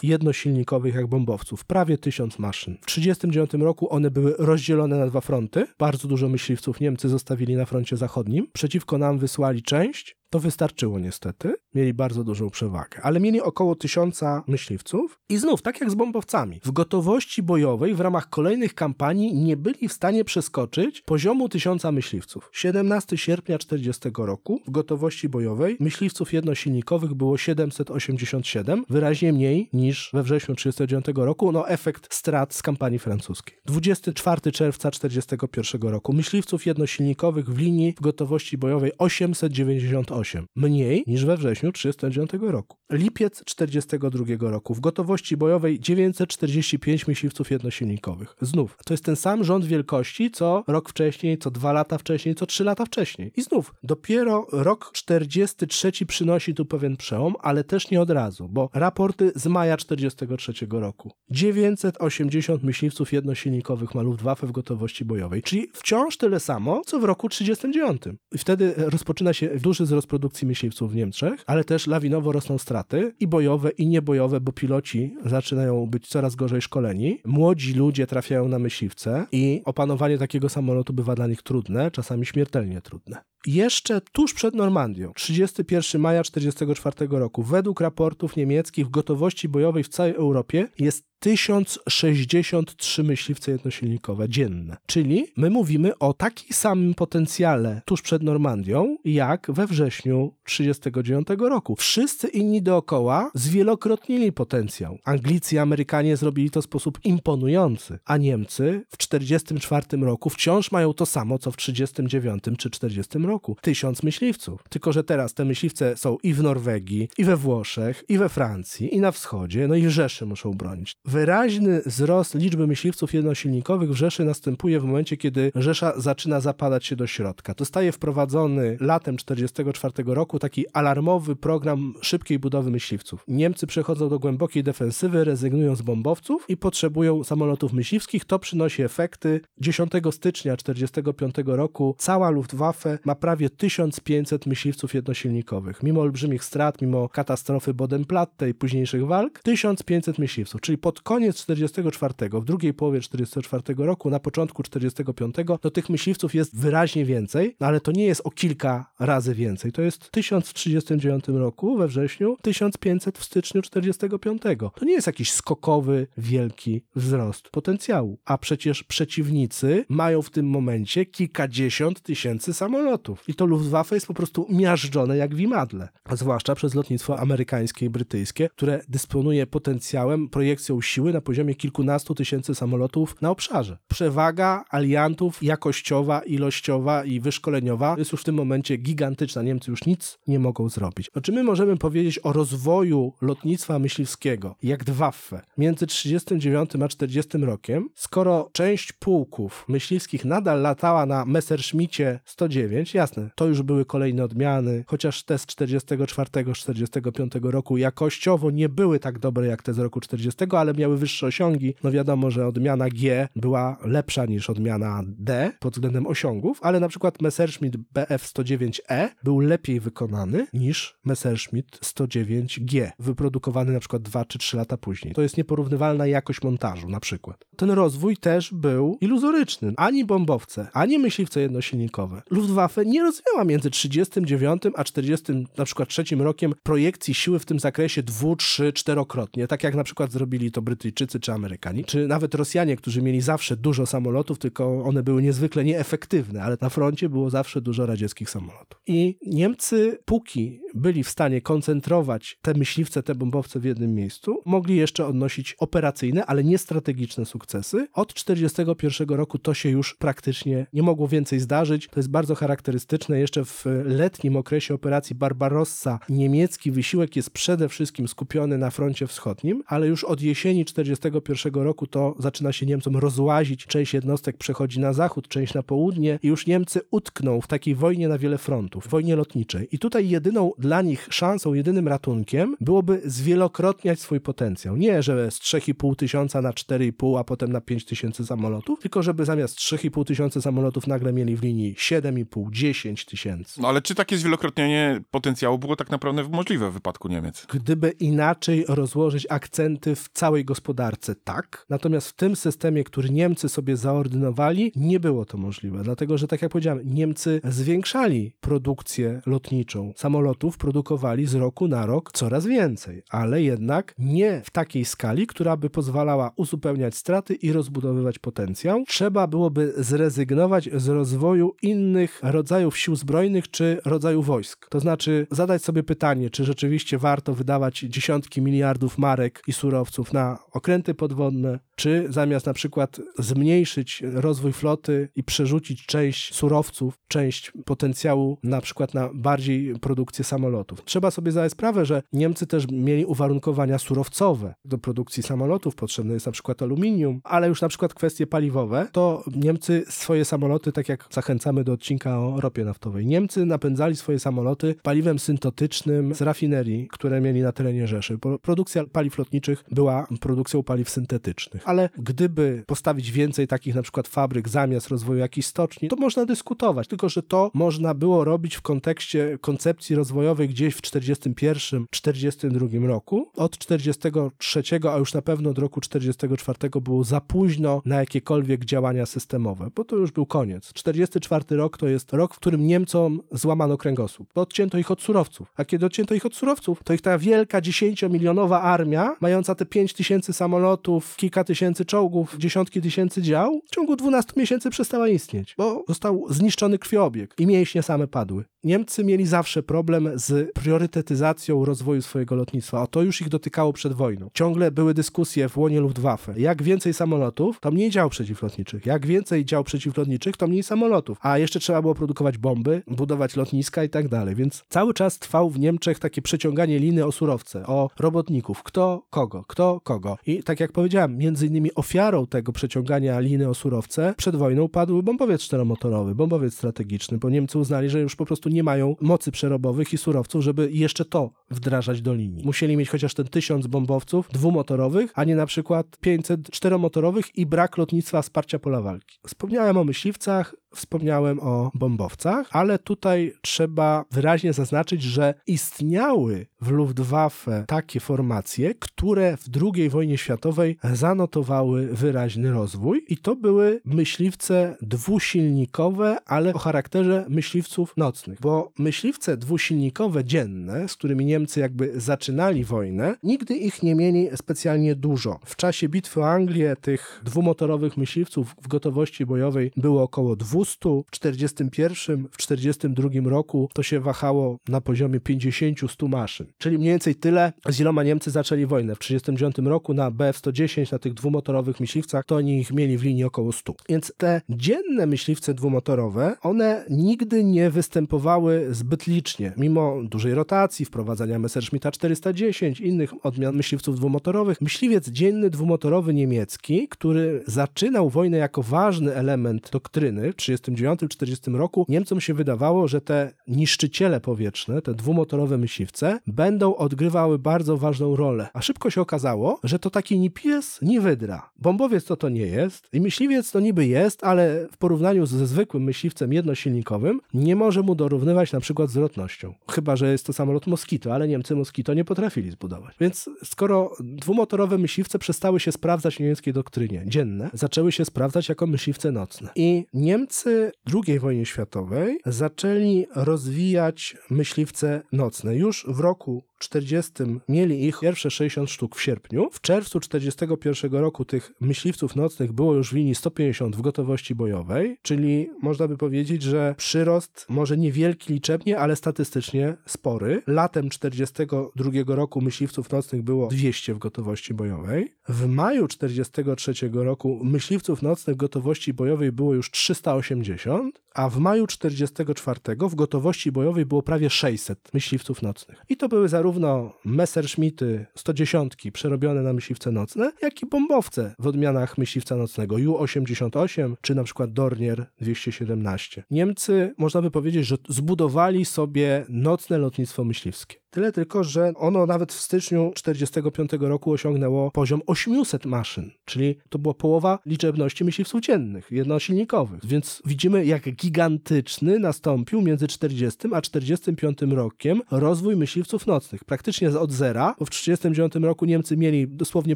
jednosilnikowych jak bombowców, prawie tysiąc maszyn. W 1939 roku one były rozdzielone na dwa fronty. Bardzo dużo myśliwców Niemcy zostawili na froncie zachodnim. Przeciwko nam wysłali część, to wystarczyło niestety. Mieli bardzo dużą przewagę, ale mieli około tysiąca myśliwców i znów, tak jak z bombowcami, w gotowości bojowej w ramach kolejnych kampanii nie byli w stanie przeskoczyć poziomu tysiąca myśliwców. 17 sierpnia 40 roku w gotowości bojowej myśliwców jednosilnikowych było 787, wyraźnie mniej niż we wrześniu 39 roku, no efekt strat z kampanii francuskiej. 24 czerwca 41 roku myśliwców jednosilnikowych w linii w gotowości bojowej 898 mniej niż we wrześniu 1939 roku. Lipiec 1942 roku w gotowości bojowej 945 myśliwców jednosilnikowych. Znów, to jest ten sam rząd wielkości, co rok wcześniej, co dwa lata wcześniej, co trzy lata wcześniej. I znów, dopiero rok 43 przynosi tu pewien przełom, ale też nie od razu, bo raporty z maja 43 roku. 980 myśliwców jednosilnikowych ma Luftwaffe w gotowości bojowej, czyli wciąż tyle samo, co w roku 39. I wtedy rozpoczyna się duży wzrost produkcji myśliwców w Niemczech, ale też lawinowo rosną straty i bojowe, i niebojowe, bo piloci zaczynają być coraz gorzej szkoleni. Młodzi ludzie trafiają na myśliwce i opanowanie takiego samolotu bywa dla nich trudne, czasami śmiertelnie trudne. Jeszcze tuż przed Normandią, 31 maja 1944 roku, według raportów niemieckich w gotowości bojowej w całej Europie jest 1063 myśliwce jednosilnikowe dzienne. Czyli my mówimy o takim samym potencjale tuż przed Normandią, jak we wrześniu 1939 roku. Wszyscy inni dookoła zwielokrotnili potencjał. Anglicy i Amerykanie zrobili to w sposób imponujący, a Niemcy w 1944 roku wciąż mają to samo, co w 1939 czy 1940 roku. Tysiąc myśliwców. Tylko, że teraz te myśliwce są i w Norwegii, i we Włoszech, i we Francji, i na wschodzie, no i Rzeszy muszą bronić. Wyraźny wzrost liczby myśliwców jednosilnikowych w Rzeszy następuje w momencie, kiedy Rzesza zaczyna zapadać się do środka. Zostaje wprowadzony latem 1944 roku taki alarmowy program szybkiej budowy myśliwców. Niemcy przechodzą do głębokiej defensywy, rezygnują z bombowców i potrzebują samolotów myśliwskich. To przynosi efekty. 10 stycznia 1945 roku cała Luftwaffe ma prawie 1500 myśliwców jednosilnikowych. Mimo olbrzymich strat, mimo katastrofy Bodenplatte i późniejszych walk, 1500 myśliwców, czyli pod koniec 44, w drugiej połowie 44 roku, na początku 45, to tych myśliwców jest wyraźnie więcej, no ale to nie jest o kilka razy więcej. To jest 1000 w 39 roku we wrześniu, 1500 w styczniu 45. To nie jest jakiś skokowy, wielki wzrost potencjału. A przecież przeciwnicy mają w tym momencie kilkadziesiąt tysięcy samolotów. I to Luftwaffe jest po prostu miażdżone jak w imadle. Zwłaszcza przez lotnictwo amerykańskie i brytyjskie, które dysponuje potencjałem, projekcją siły na poziomie kilkunastu tysięcy samolotów na obszarze. Przewaga aliantów jakościowa, ilościowa i wyszkoleniowa jest już w tym momencie gigantyczna. Niemcy już nic nie mogą zrobić. No, czy my możemy powiedzieć o rozwoju lotnictwa myśliwskiego, jak Waffe, między 39 a 40 rokiem, skoro część pułków myśliwskich nadal latała na Messerschmittie 109, jasne, to już były kolejne odmiany, chociaż te z 44-45 roku jakościowo nie były tak dobre jak te z roku 40, ale miały wyższe osiągi. No wiadomo, że odmiana G była lepsza niż odmiana D pod względem osiągów, ale na przykład Messerschmitt Bf-109E był lepiej wykonany niż Messerschmitt 109G, wyprodukowany na przykład 2 czy 3 lata później. To jest nieporównywalna jakość montażu na przykład. Ten rozwój też był iluzoryczny. Ani bombowce, ani myśliwce jednosilnikowe. Luftwaffe nie rozwijała między 39 a 40 na przykład trzecim rokiem projekcji siły w tym zakresie dwu, trzy, czterokrotnie, tak jak na przykład zrobili to Brytyjczycy czy Amerykanie, czy nawet Rosjanie, którzy mieli zawsze dużo samolotów, tylko one były niezwykle nieefektywne, ale na froncie było zawsze dużo radzieckich samolotów. I Niemcy, póki byli w stanie koncentrować te myśliwce, te bombowce w jednym miejscu, mogli jeszcze odnosić operacyjne, ale nie strategiczne sukcesy. Od 1941 roku to się już praktycznie nie mogło więcej zdarzyć. To jest bardzo charakterystyczne. Jeszcze w letnim okresie operacji Barbarossa niemiecki wysiłek jest przede wszystkim skupiony na froncie wschodnim, ale już od jesieni 1941 roku to zaczyna się Niemcom rozłazić. Część jednostek przechodzi na zachód, część na południe i już Niemcy utkną w takiej wojnie na wiele frontów, wojnie lotniczej. I tutaj jedyną dla nich szansą, jedynym ratunkiem byłoby zwielokrotniać swój potencjał. Nie, że z 3,5 tysiąca na 4,5, a potem na 5 tysięcy samolotów, tylko żeby zamiast 3,5 tysiąca samolotów nagle mieli w linii 7,5, 10 tysięcy.
No ale czy takie zwielokrotnienie potencjału było tak naprawdę możliwe w wypadku Niemiec?
Gdyby inaczej rozłożyć akcenty w całej gospodarce, tak. Natomiast w tym systemie, który Niemcy sobie zaordynowali, nie było to możliwe. Dlatego, że tak jak powiedziałem, Niemcy zwiększali produkcję lotniczą. Samolotów produkowali z roku na rok coraz więcej, ale jednak nie w takiej skali, która by pozwalała uzupełniać straty i rozbudowywać potencjał. Trzeba byłoby zrezygnować z rozwoju innych rodzajów sił zbrojnych czy rodzaju wojsk. To znaczy zadać sobie pytanie, czy rzeczywiście warto wydawać dziesiątki miliardów marek i surowców na okręty podwodne, czy zamiast na przykład zmniejszyć rozwój floty i przerzucić część surowców, część potencjału na przykład na bardziej produkcję samolotów. Trzeba sobie zdać sprawę, że Niemcy też mieli uwarunkowania surowcowe. Do produkcji samolotów potrzebne jest na przykład aluminium, ale już na przykład kwestie paliwowe, to Niemcy swoje samoloty, tak jak zachęcamy do odcinka o ropie naftowej, Niemcy napędzali swoje samoloty paliwem syntetycznym z rafinerii, które mieli na terenie Rzeszy. Produkcja paliw lotniczych była produkcją paliw syntetycznych. Ale gdyby postawić więcej takich na przykład fabryk zamiast rozwoju jakichś stoczni, to można dyskutować, tylko że to można było robić w kontekście koncepcji rozwojowej gdzieś w 41-42 roku. Od 43, a już na pewno od roku 44 było za późno na jakiekolwiek działania systemowe, bo to już był koniec. 44 rok to jest rok, w którym Niemcom złamano kręgosłup. Bo odcięto ich od surowców. A kiedy odcięto ich od surowców, to ich ta wielka 10-milionowa armia, mająca te 5 tysięcy samolotów, kilka tysięcy czołgów, dziesiątki tysięcy dział, w ciągu 12 miesięcy przestała istnieć, bo został zniszczony krwiobieg i mięśnie same padły. Niemcy mieli zawsze problem z priorytetyzacją rozwoju swojego lotnictwa, a to już ich dotykało przed wojną. Ciągle były dyskusje w łonie Luftwaffe. Jak więcej samolotów, to mniej dział przeciwlotniczych. Jak więcej dział przeciwlotniczych, to mniej samolotów. A jeszcze trzeba było produkować bomby, budować lotniska i tak dalej. Więc cały czas trwał w Niemczech takie przeciąganie liny o surowce, o robotników. Kto kogo, kto kogo. I tak jak powiedziałem, między innymi ofiarą tego przeciągania liny o surowce przed wojną padł bombowiec czteromotorowy, bombowiec strategiczny, bo Niemcy uznali, że już po prostu nie mają mocy przerobowych i surowców, żeby jeszcze to wdrażać do linii. Musieli mieć chociaż ten tysiąc bombowców dwumotorowych, a nie na przykład 500 czteromotorowych i brak lotnictwa wsparcia pola walki. Wspomniałem o myśliwcach, wspomniałem o bombowcach, ale tutaj trzeba wyraźnie zaznaczyć, że istniały w Luftwaffe takie formacje, które w II wojnie światowej zanotowały wyraźny rozwój i to były myśliwce dwusilnikowe, ale o charakterze myśliwców nocnych, bo myśliwce dwusilnikowe dzienne, z którymi Niemcy jakby zaczynali wojnę, nigdy ich nie mieli specjalnie dużo. W czasie bitwy o Anglię tych dwumotorowych myśliwców w gotowości bojowej było około 200 200, w 41, w 42 roku to się wahało na poziomie 50-100 maszyn. Czyli mniej więcej tyle, z iloma Niemcy zaczęli wojnę. W 39 roku na BF-110, na tych dwumotorowych myśliwcach, to oni ich mieli w linii około 100. Więc te dzienne myśliwce dwumotorowe, one nigdy nie występowały zbyt licznie. Mimo dużej rotacji, wprowadzania Messerschmitta 410, innych odmian myśliwców dwumotorowych, myśliwiec dzienny dwumotorowy niemiecki, który zaczynał wojnę jako ważny element doktryny w 1939-1940 roku, Niemcom się wydawało, że te niszczyciele powietrzne, te dwumotorowe myśliwce, będą odgrywały bardzo ważną rolę. A szybko się okazało, że to taki ni pies, ni wydra. Bombowiec to to nie jest i myśliwiec to niby jest, ale w porównaniu ze zwykłym myśliwcem jednosilnikowym nie może mu dorównywać na przykład zwrotnością. Chyba, że jest to samolot Moskito, ale Niemcy Moskito nie potrafili zbudować. Więc skoro dwumotorowe myśliwce przestały się sprawdzać w niemieckiej doktrynie dzienne, zaczęły się sprawdzać jako myśliwce nocne. I Niemcy w II wojnie światowej zaczęli rozwijać myśliwce nocne. Już w roku 40 mieli ich pierwsze 60 sztuk w sierpniu. W czerwcu 41 roku tych myśliwców nocnych było już w linii 150 w gotowości bojowej, czyli można by powiedzieć, że przyrost może niewielki liczebnie, ale statystycznie spory. Latem 42 roku myśliwców nocnych było 200 w gotowości bojowej. W maju 43 roku myśliwców nocnych w gotowości bojowej było już 380, a w maju 44 w gotowości bojowej było prawie 600 myśliwców nocnych. I to były zarówno Messerschmitty 110 przerobione na myśliwce nocne, jak i bombowce w odmianach myśliwca nocnego Ju-88 czy na przykład Dornier 217. Niemcy, można by powiedzieć, że zbudowali sobie nocne lotnictwo myśliwskie. Tyle tylko, że ono nawet w styczniu 45 roku osiągnęło poziom 800 maszyn, czyli to była połowa liczebności myśliwców dziennych, jednosilnikowych. Więc widzimy, jak gigantyczny nastąpił między 40 a 45 rokiem rozwój myśliwców nocnych. Praktycznie od zera, bo w 49 roku Niemcy mieli dosłownie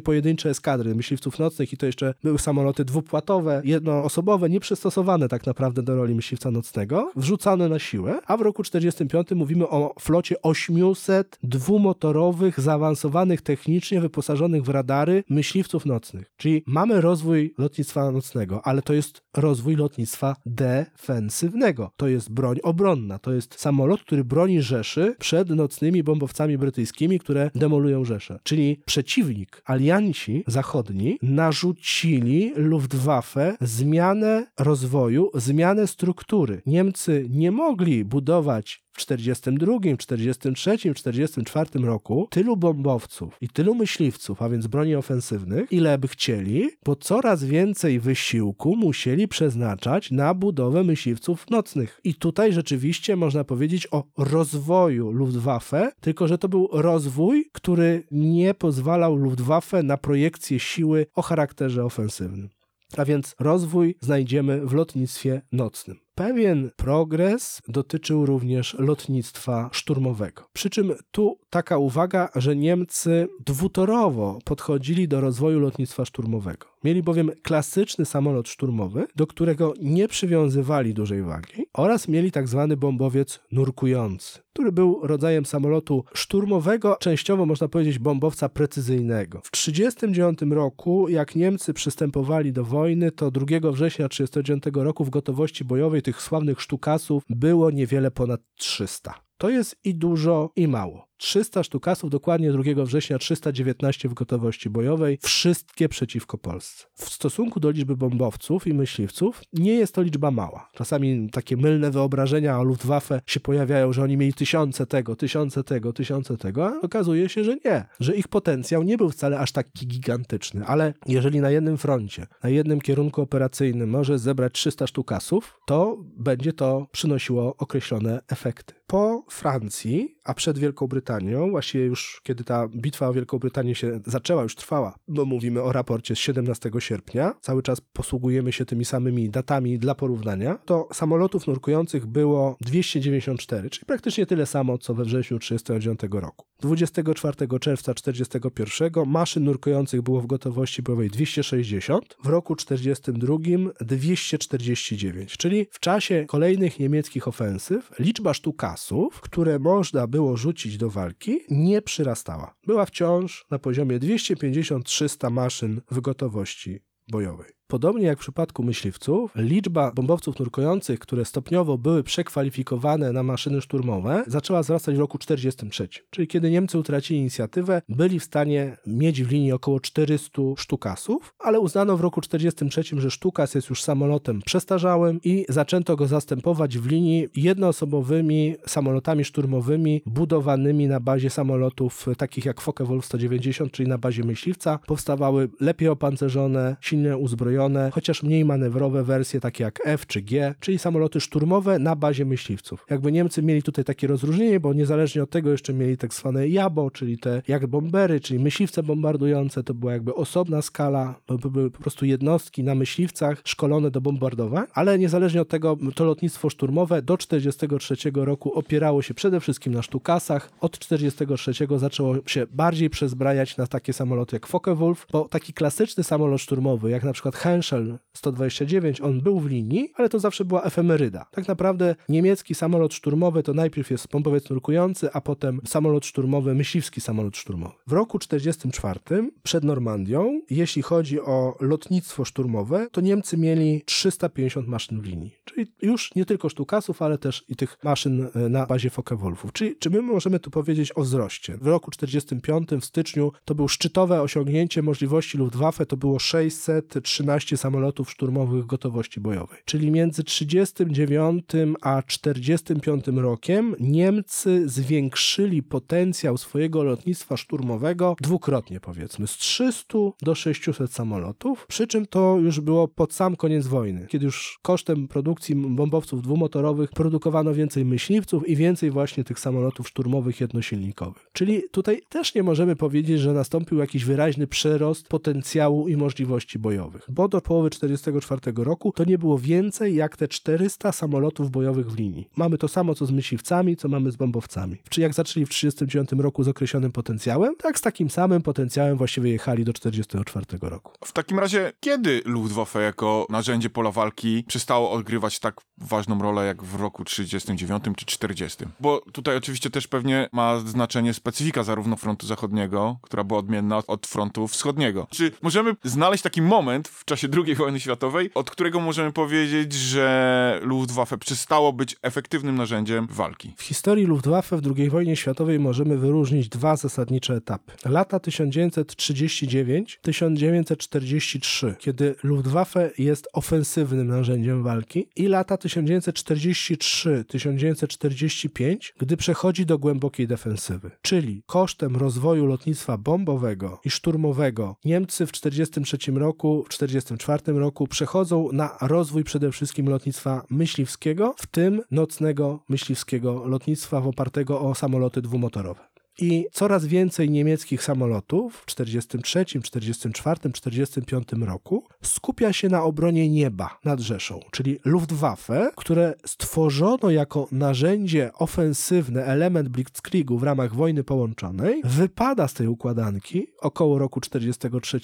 pojedyncze eskadry myśliwców nocnych i to jeszcze były samoloty dwupłatowe, jednoosobowe, nieprzystosowane tak naprawdę do roli myśliwca nocnego, wrzucane na siłę, a w roku 45 mówimy o flocie 800 dwumotorowych, zaawansowanych technicznie, wyposażonych w radary myśliwców nocnych. Czyli mamy rozwój lotnictwa nocnego, ale to jest rozwój lotnictwa defensywnego. To jest broń obronna. To jest samolot, który broni Rzeszy przed nocnymi bombowcami brytyjskimi, które demolują Rzeszę. Czyli przeciwnik, alianci zachodni, narzucili Luftwaffe zmianę rozwoju, zmianę struktury. Niemcy nie mogli budować w 42, 43, 44 roku tylu bombowców i tylu myśliwców, a więc broni ofensywnych, ile by chcieli, bo coraz więcej wysiłku musieli przeznaczać na budowę myśliwców nocnych. I tutaj rzeczywiście można powiedzieć o rozwoju Luftwaffe, tylko że to był rozwój, który nie pozwalał Luftwaffe na projekcję siły o charakterze ofensywnym. A więc rozwój znajdziemy w lotnictwie nocnym. Pewien progres dotyczył również lotnictwa szturmowego. Przy czym tu taka uwaga, że Niemcy dwutorowo podchodzili do rozwoju lotnictwa szturmowego. Mieli bowiem klasyczny samolot szturmowy, do którego nie przywiązywali dużej wagi, oraz mieli tak zwany bombowiec nurkujący, który był rodzajem samolotu szturmowego, częściowo można powiedzieć bombowca precyzyjnego. W 1939 roku, jak Niemcy przystępowali do wojny, to 2 września 1939 roku w gotowości bojowej tych sławnych sztukasów było niewiele ponad 300. To jest i dużo, i mało. 300 sztukasów, dokładnie 2 września 319 w gotowości bojowej, wszystkie przeciwko Polsce. W stosunku do liczby bombowców i myśliwców nie jest to liczba mała. Czasami takie mylne wyobrażenia o Luftwaffe się pojawiają, że oni mieli tysiące tego, tysiące tego, tysiące tego, a okazuje się, że nie, że ich potencjał nie był wcale aż taki gigantyczny, ale jeżeli na jednym froncie, na jednym kierunku operacyjnym może zebrać 300 sztukasów, to będzie to przynosiło określone efekty. Po Francji, a przed Wielką Brytanią, właściwie już kiedy ta bitwa o Wielką Brytanię się zaczęła, już trwała, bo mówimy o raporcie z 17 sierpnia, cały czas posługujemy się tymi samymi datami dla porównania, to samolotów nurkujących było 294, czyli praktycznie tyle samo, co we wrześniu 1939 roku. 24 czerwca 1941 maszyn nurkujących było w gotowości bojowej 260, w roku 1942 249, czyli w czasie kolejnych niemieckich ofensyw liczba sztukasów, które można było rzucić do walki, nie przyrastała. Była wciąż na poziomie 250-300 maszyn w gotowości bojowej. Podobnie jak w przypadku myśliwców, liczba bombowców nurkujących, które stopniowo były przekwalifikowane na maszyny szturmowe, zaczęła wzrastać w roku 1943. Czyli kiedy Niemcy utracili inicjatywę, byli w stanie mieć w linii około 400 sztukasów, ale uznano w roku 1943, że sztukas jest już samolotem przestarzałym i zaczęto go zastępować w linii jednoosobowymi samolotami szturmowymi budowanymi na bazie samolotów takich jak Focke-Wulf 190, czyli na bazie myśliwca. Powstawały lepiej opancerzone, silnie uzbrojone, chociaż mniej manewrowe wersje takie jak F czy G, czyli samoloty szturmowe na bazie myśliwców. Jakby Niemcy mieli tutaj takie rozróżnienie, bo niezależnie od tego jeszcze mieli tak zwane Jabo, czyli te jak bombery, czyli myśliwce bombardujące, to była jakby osobna skala, były po prostu jednostki na myśliwcach szkolone do bombardowań, ale niezależnie od tego to lotnictwo szturmowe do 1943 roku opierało się przede wszystkim na sztukasach. Od 1943 zaczęło się bardziej przezbrajać na takie samoloty jak Focke-Wulf, bo taki klasyczny samolot szturmowy, jak na przykład Henschel 129, on był w linii, ale to zawsze była efemeryda. Tak naprawdę niemiecki samolot szturmowy to najpierw jest bombowiec nurkujący, a potem samolot szturmowy, myśliwski samolot szturmowy. W roku 1944 przed Normandią, jeśli chodzi o lotnictwo szturmowe, to Niemcy mieli 350 maszyn w linii. Czyli już nie tylko sztukasów, ale też i tych maszyn e, na bazie Focke-Wulfów. Czyli czy my możemy tu powiedzieć o wzroście? W roku 1945 w styczniu to było szczytowe osiągnięcie możliwości Luftwaffe, to było 613 samolotów szturmowych gotowości bojowej. Czyli między 39 a 45 rokiem Niemcy zwiększyli potencjał swojego lotnictwa szturmowego dwukrotnie powiedzmy, z 300 do 600 samolotów, przy czym to już było pod sam koniec wojny, kiedy już kosztem produkcji bombowców dwumotorowych produkowano więcej myśliwców i więcej właśnie tych samolotów szturmowych jednosilnikowych. Czyli tutaj też nie możemy powiedzieć, że nastąpił jakiś wyraźny przyrost potencjału i możliwości bojowych, bo do połowy 1944 roku to nie było więcej jak te 400 samolotów bojowych w linii. Mamy to samo co z myśliwcami, co mamy z bombowcami. Czy jak zaczęli w 1939 roku z określonym potencjałem, tak z takim samym potencjałem właściwie jechali do 1944 roku.
W takim razie, kiedy Luftwaffe jako narzędzie pola walki przestało odgrywać tak ważną rolę jak w roku 39 czy 40? Bo tutaj oczywiście też pewnie ma znaczenie specyfika zarówno frontu zachodniego, która była odmienna od frontu wschodniego. Czy możemy znaleźć taki moment w czasie II wojny światowej, od którego możemy powiedzieć, że Luftwaffe przestało być efektywnym narzędziem walki?
W historii Luftwaffe w II wojnie światowej możemy wyróżnić dwa zasadnicze etapy. Lata 1939-1943, kiedy Luftwaffe jest ofensywnym narzędziem walki i lata 1943-1945, gdy przechodzi do głębokiej defensywy. Czyli kosztem rozwoju lotnictwa bombowego i szturmowego Niemcy w 1943 roku, w 1944 roku przechodzą na rozwój przede wszystkim lotnictwa myśliwskiego, w tym nocnego myśliwskiego lotnictwa opartego o samoloty dwumotorowe. I coraz więcej niemieckich samolotów w 1943, 1944, 1945 roku skupia się na obronie nieba nad Rzeszą, czyli Luftwaffe, które stworzono jako narzędzie ofensywne, element Blitzkriegu w ramach wojny połączonej, wypada z tej układanki około roku 1943,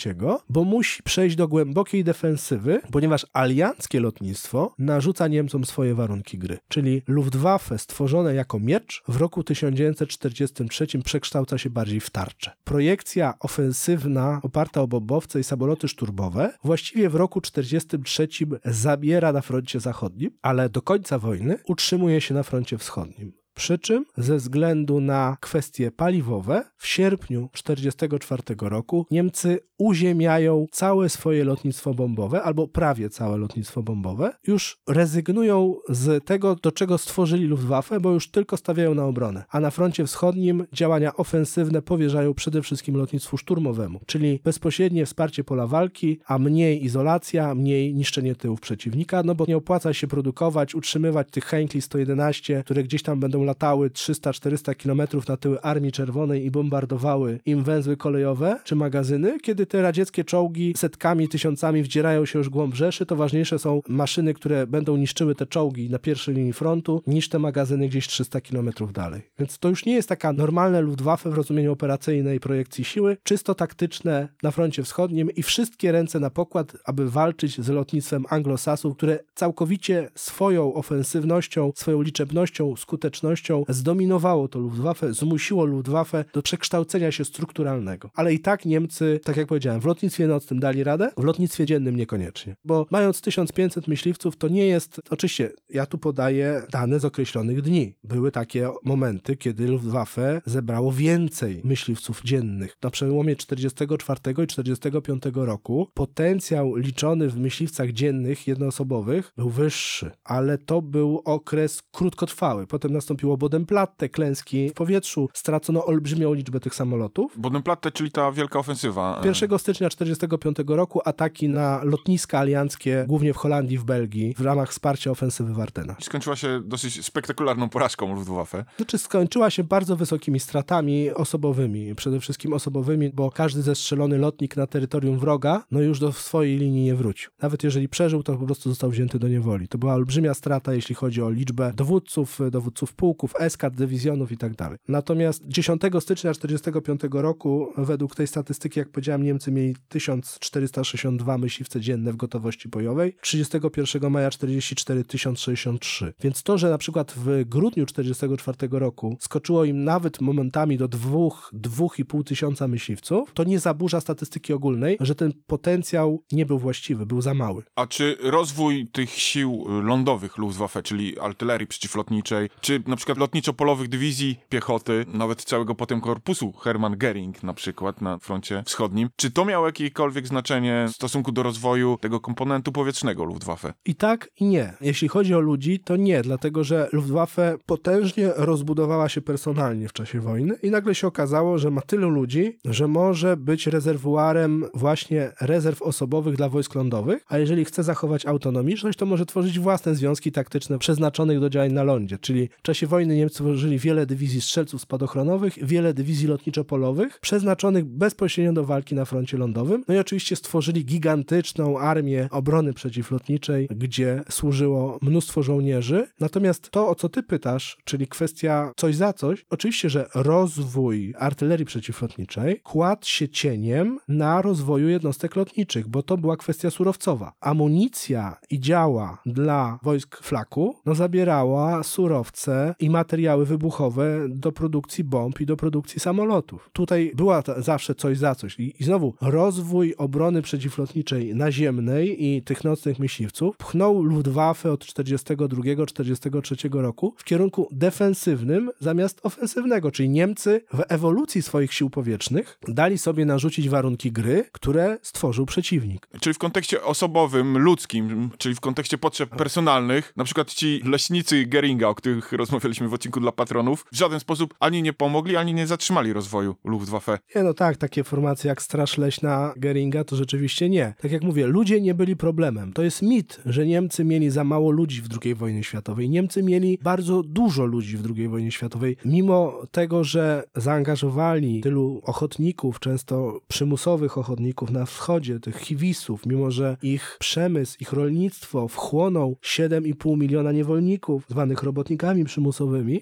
bo musi przejść do głębokiej defensywy, ponieważ alianckie lotnictwo narzuca Niemcom swoje warunki gry. Czyli Luftwaffe stworzone jako miecz w roku 1943 przekształca się bardziej w tarczę. Projekcja ofensywna oparta o bombowce i samoloty szturmowe właściwie w roku 1943 zabiera na froncie zachodnim, ale do końca wojny utrzymuje się na froncie wschodnim. Przy czym ze względu na kwestie paliwowe w sierpniu 1944 roku Niemcy uziemiają całe swoje lotnictwo bombowe, albo prawie całe lotnictwo bombowe, już rezygnują z tego, do czego stworzyli Luftwaffe, bo już tylko stawiają na obronę. A na froncie wschodnim działania ofensywne powierzają przede wszystkim lotnictwu szturmowemu, czyli bezpośrednie wsparcie pola walki, a mniej izolacja, mniej niszczenie tyłów przeciwnika, no bo nie opłaca się produkować, utrzymywać tych Heinkel 111, które gdzieś tam będą latały 300-400 km na tyły Armii Czerwonej i bombardowały im węzły kolejowe czy magazyny, kiedy te radzieckie czołgi setkami, tysiącami wdzierają się już głąb Rzeszy, to ważniejsze są maszyny, które będą niszczyły te czołgi na pierwszej linii frontu, niż te magazyny gdzieś 300 km dalej. Więc to już nie jest taka normalne Luftwaffe w rozumieniu operacyjnej projekcji siły, czysto taktyczne na froncie wschodnim i wszystkie ręce na pokład, aby walczyć z lotnictwem anglosasów, które całkowicie swoją ofensywnością, swoją liczebnością, skutecznością pewnością zdominowało to Luftwaffe, zmusiło Luftwaffe do przekształcenia się strukturalnego. Ale i tak Niemcy, tak jak powiedziałem, w lotnictwie nocnym dali radę, w lotnictwie dziennym niekoniecznie. Bo mając 1500 myśliwców, to nie jest, oczywiście, ja tu podaję dane z określonych dni. Były takie momenty, kiedy Luftwaffe zebrało więcej myśliwców dziennych. Na przełomie 44 i 45 roku potencjał liczony w myśliwcach dziennych jednoosobowych był wyższy, ale to był okres krótkotrwały. Potem nastąpiło Bodenplatte, klęski w powietrzu, stracono olbrzymią liczbę tych samolotów.
Bodenplatte, czyli ta wielka ofensywa.
1 stycznia 45 roku ataki na lotniska alianckie, głównie w Holandii, w Belgii, w ramach wsparcia ofensywy Wartena.
Skończyła się dosyć spektakularną porażką Luftwaffe.
Znaczy skończyła się bardzo wysokimi stratami osobowymi, przede wszystkim osobowymi, bo każdy zestrzelony lotnik na terytorium wroga, no już do swojej linii nie wrócił. Nawet jeżeli przeżył, to po prostu został wzięty do niewoli. To była olbrzymia strata, jeśli chodzi o liczbę dowódców, dowódców pułków, eskad, dywizjonów i tak. Natomiast 10 stycznia 45 roku, według tej statystyki, jak powiedziałem, Niemcy mieli 1462 myśliwce dzienne w gotowości bojowej, 31 maja 44 063. Więc to, że na przykład w grudniu 44 roku skoczyło im nawet momentami do 2, 2,5 tysiąca myśliwców, to nie zaburza statystyki ogólnej, że ten potencjał nie był właściwy, był za mały.
A czy rozwój tych sił lądowych Luftwaffe, czyli artylerii przeciwlotniczej, czy na przykład lotniczo-polowych dywizji piechoty, nawet całego potem korpusu Hermann Göring na przykład na froncie wschodnim, czy to miało jakiekolwiek znaczenie w stosunku do rozwoju tego komponentu powietrznego Luftwaffe?
I tak i nie. Jeśli chodzi o ludzi, to nie, dlatego że Luftwaffe potężnie rozbudowała się personalnie w czasie wojny i nagle się okazało, że ma tylu ludzi, że może być rezerwuarem właśnie rezerw osobowych dla wojsk lądowych, a jeżeli chce zachować autonomiczność, to może tworzyć własne związki taktyczne przeznaczonych do działań na lądzie. Czyli w czasie wojny Niemcy tworzyli wiele dywizji strzelców spadochronowych, wiele dywizji lotniczo-polowych, przeznaczonych bezpośrednio do walki na froncie lądowym. No i oczywiście stworzyli gigantyczną armię obrony przeciwlotniczej, gdzie służyło mnóstwo żołnierzy. Natomiast to, o co ty pytasz, czyli kwestia coś za coś, oczywiście, że rozwój artylerii przeciwlotniczej kładł się cieniem na rozwoju jednostek lotniczych, bo to była kwestia surowcowa. Amunicja i działa dla wojsk flaku no, zabierała surowce i materiały wybuchowe do produkcji bomb i do produkcji samolotów. Tutaj była ta, zawsze coś za coś. I, I znowu rozwój obrony przeciwlotniczej naziemnej i tych nocnych myśliwców pchnął Luftwaffe od 42-43 roku w kierunku defensywnym zamiast ofensywnego, czyli Niemcy w ewolucji swoich sił powietrznych dali sobie narzucić warunki gry, które stworzył przeciwnik.
Czyli w kontekście osobowym, ludzkim, czyli w kontekście potrzeb personalnych, na przykład ci leśnicy Geringa, o których rozmawialiśmy w odcinku dla patronów, w żaden sposób ani nie pomogli, ani nie zatrzymali rozwoju Luftwaffe.
Nie, no tak, takie formacje jak Straż Leśna Geringa to rzeczywiście nie. Tak jak mówię, ludzie nie byli problemem. To jest mit, że Niemcy mieli za mało ludzi w II wojnie światowej. Niemcy mieli bardzo dużo ludzi w II wojnie światowej. Mimo tego, że zaangażowali tylu ochotników, często przymusowych ochotników na wschodzie, tych chiwisów, mimo że ich przemysł, ich rolnictwo wchłonął 7,5 miliona niewolników, zwanych robotnikami przymusowymi,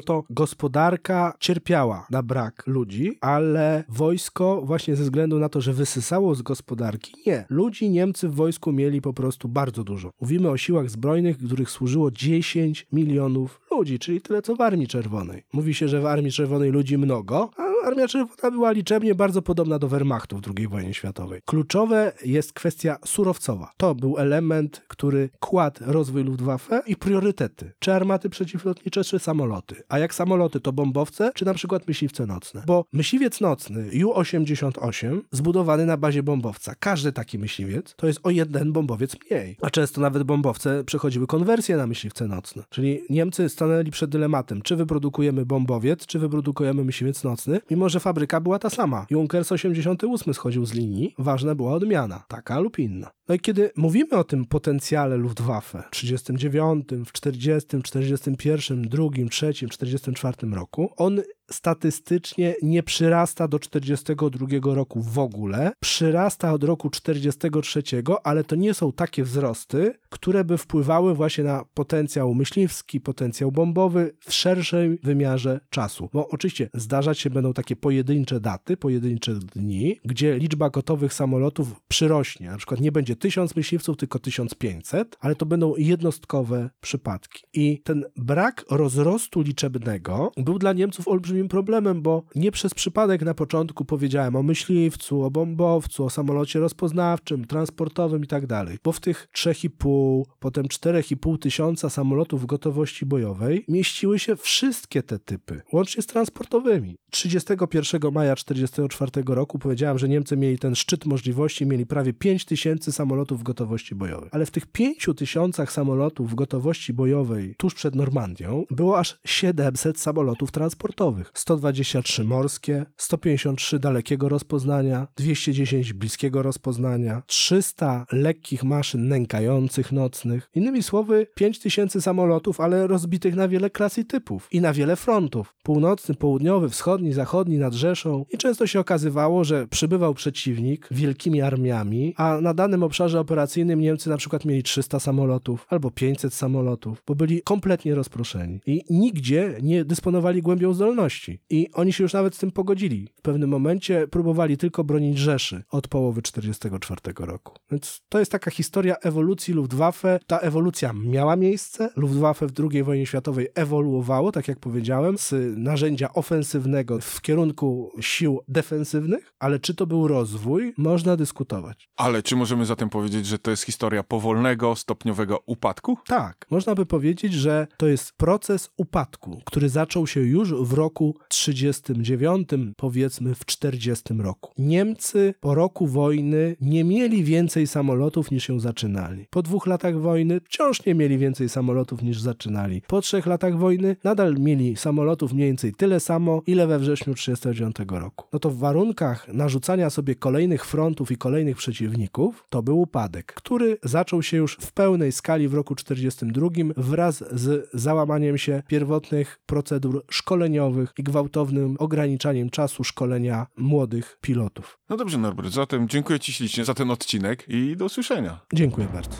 to gospodarka cierpiała na brak ludzi, ale wojsko właśnie ze względu na to, że wysysało z gospodarki, nie. Ludzi Niemcy w wojsku mieli po prostu bardzo dużo. Mówimy o siłach zbrojnych, których służyło 10 milionów ludzi, czyli tyle co w Armii Czerwonej. Mówi się, że w Armii Czerwonej ludzi mnogo, a Armia Czerwona była liczebnie bardzo podobna do Wehrmachtu w II wojnie światowej. Kluczowe jest kwestia surowcowa. To był element, który kładł rozwój Luftwaffe i priorytety. Czy armaty przeciwlotnicze, czy samoloty. A jak samoloty, to bombowce, czy na przykład myśliwce nocne. Bo myśliwiec nocny Ju-88 zbudowany na bazie bombowca. Każdy taki myśliwiec to jest o jeden bombowiec mniej. A często nawet bombowce przechodziły konwersję na myśliwce nocne. Czyli Niemcy stanęli przed dylematem, czy wyprodukujemy bombowiec, czy wyprodukujemy myśliwiec nocny, mimo że fabryka była ta sama. Junkers 88 schodził z linii, ważna była odmiana, taka lub inna. No i kiedy mówimy o tym potencjale Luftwaffe w 39, w 40, 41, 2, 3, 44 roku, on statystycznie nie przyrasta do 42 roku w ogóle. Przyrasta od roku 43, ale to nie są takie wzrosty, które by wpływały właśnie na potencjał myśliwski, potencjał bombowy w szerszym wymiarze czasu. Bo oczywiście zdarzać się będą takie pojedyncze daty, pojedyncze dni, gdzie liczba gotowych samolotów przyrośnie. Na przykład nie będzie 1000 myśliwców, tylko 1500, ale to będą jednostkowe przypadki. I ten brak rozrostu liczebnego był dla Niemców olbrzymim problemem, bo nie przez przypadek na początku powiedziałem o myśliwcu, o bombowcu, o samolocie rozpoznawczym, transportowym i tak dalej. Bo w tych 3,5, potem 4,5 tysiąca samolotów gotowości bojowej mieściły się wszystkie te typy, łącznie z transportowymi. 31 maja 1944 roku powiedziałem, że Niemcy mieli ten szczyt możliwości, mieli prawie 5 tysięcy samolotów w gotowości bojowej. Ale w tych 5 tysiącach samolotów w gotowości bojowej tuż przed Normandią było aż 700 samolotów transportowych. 123 morskie, 153 dalekiego rozpoznania, 210 bliskiego rozpoznania, 300 lekkich maszyn nękających nocnych. Innymi słowy, 5 tysięcy samolotów, ale rozbitych na wiele klas i typów i na wiele frontów. Północny, południowy, wschodni, zachodni, nad Rzeszą. I często się okazywało, że przybywał przeciwnik wielkimi armiami, a na danym obszarze operacyjnym Niemcy na przykład mieli 300 samolotów albo 500 samolotów, bo byli kompletnie rozproszeni i nigdzie nie dysponowali głębią zdolności. I oni się już nawet z tym pogodzili. W pewnym momencie próbowali tylko bronić Rzeszy od połowy 1944 roku. Więc to jest taka historia ewolucji Luftwaffe. Ta ewolucja miała miejsce. Luftwaffe w II wojnie światowej ewoluowało, tak jak powiedziałem, z narzędzia ofensywnego w kierunku sił defensywnych, ale czy to był rozwój, można dyskutować.
Ale czy możemy zatem powiedzieć, że to jest historia powolnego, stopniowego upadku?
Tak, można by powiedzieć, że to jest proces upadku, który zaczął się już w roku 39, powiedzmy w 40 roku. Niemcy po roku wojny nie mieli więcej samolotów niż ją zaczynali. Po dwóch latach wojny wciąż nie mieli więcej samolotów niż zaczynali. Po trzech latach wojny nadal mieli samolotów mniej więcej tyle samo, ile we wrześniu 39 roku. No to w warunkach narzucania sobie kolejnych frontów i kolejnych przeciwników, to był upadek, który zaczął się już w pełnej skali w roku 42 wraz z załamaniem się pierwotnych procedur szkoleniowych i gwałtownym ograniczaniem czasu szkolenia młodych pilotów.
No dobrze, Norbert, zatem dziękuję Ci ślicznie za ten odcinek i do usłyszenia.
Dziękuję bardzo.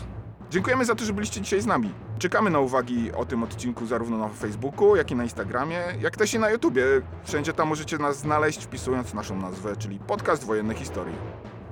Dziękujemy za to, że byliście dzisiaj z nami. Czekamy na uwagi o tym odcinku zarówno na Facebooku, jak i na Instagramie, jak też i na YouTubie. Wszędzie tam możecie nas znaleźć wpisując naszą nazwę, czyli Podcast Wojenne Historii.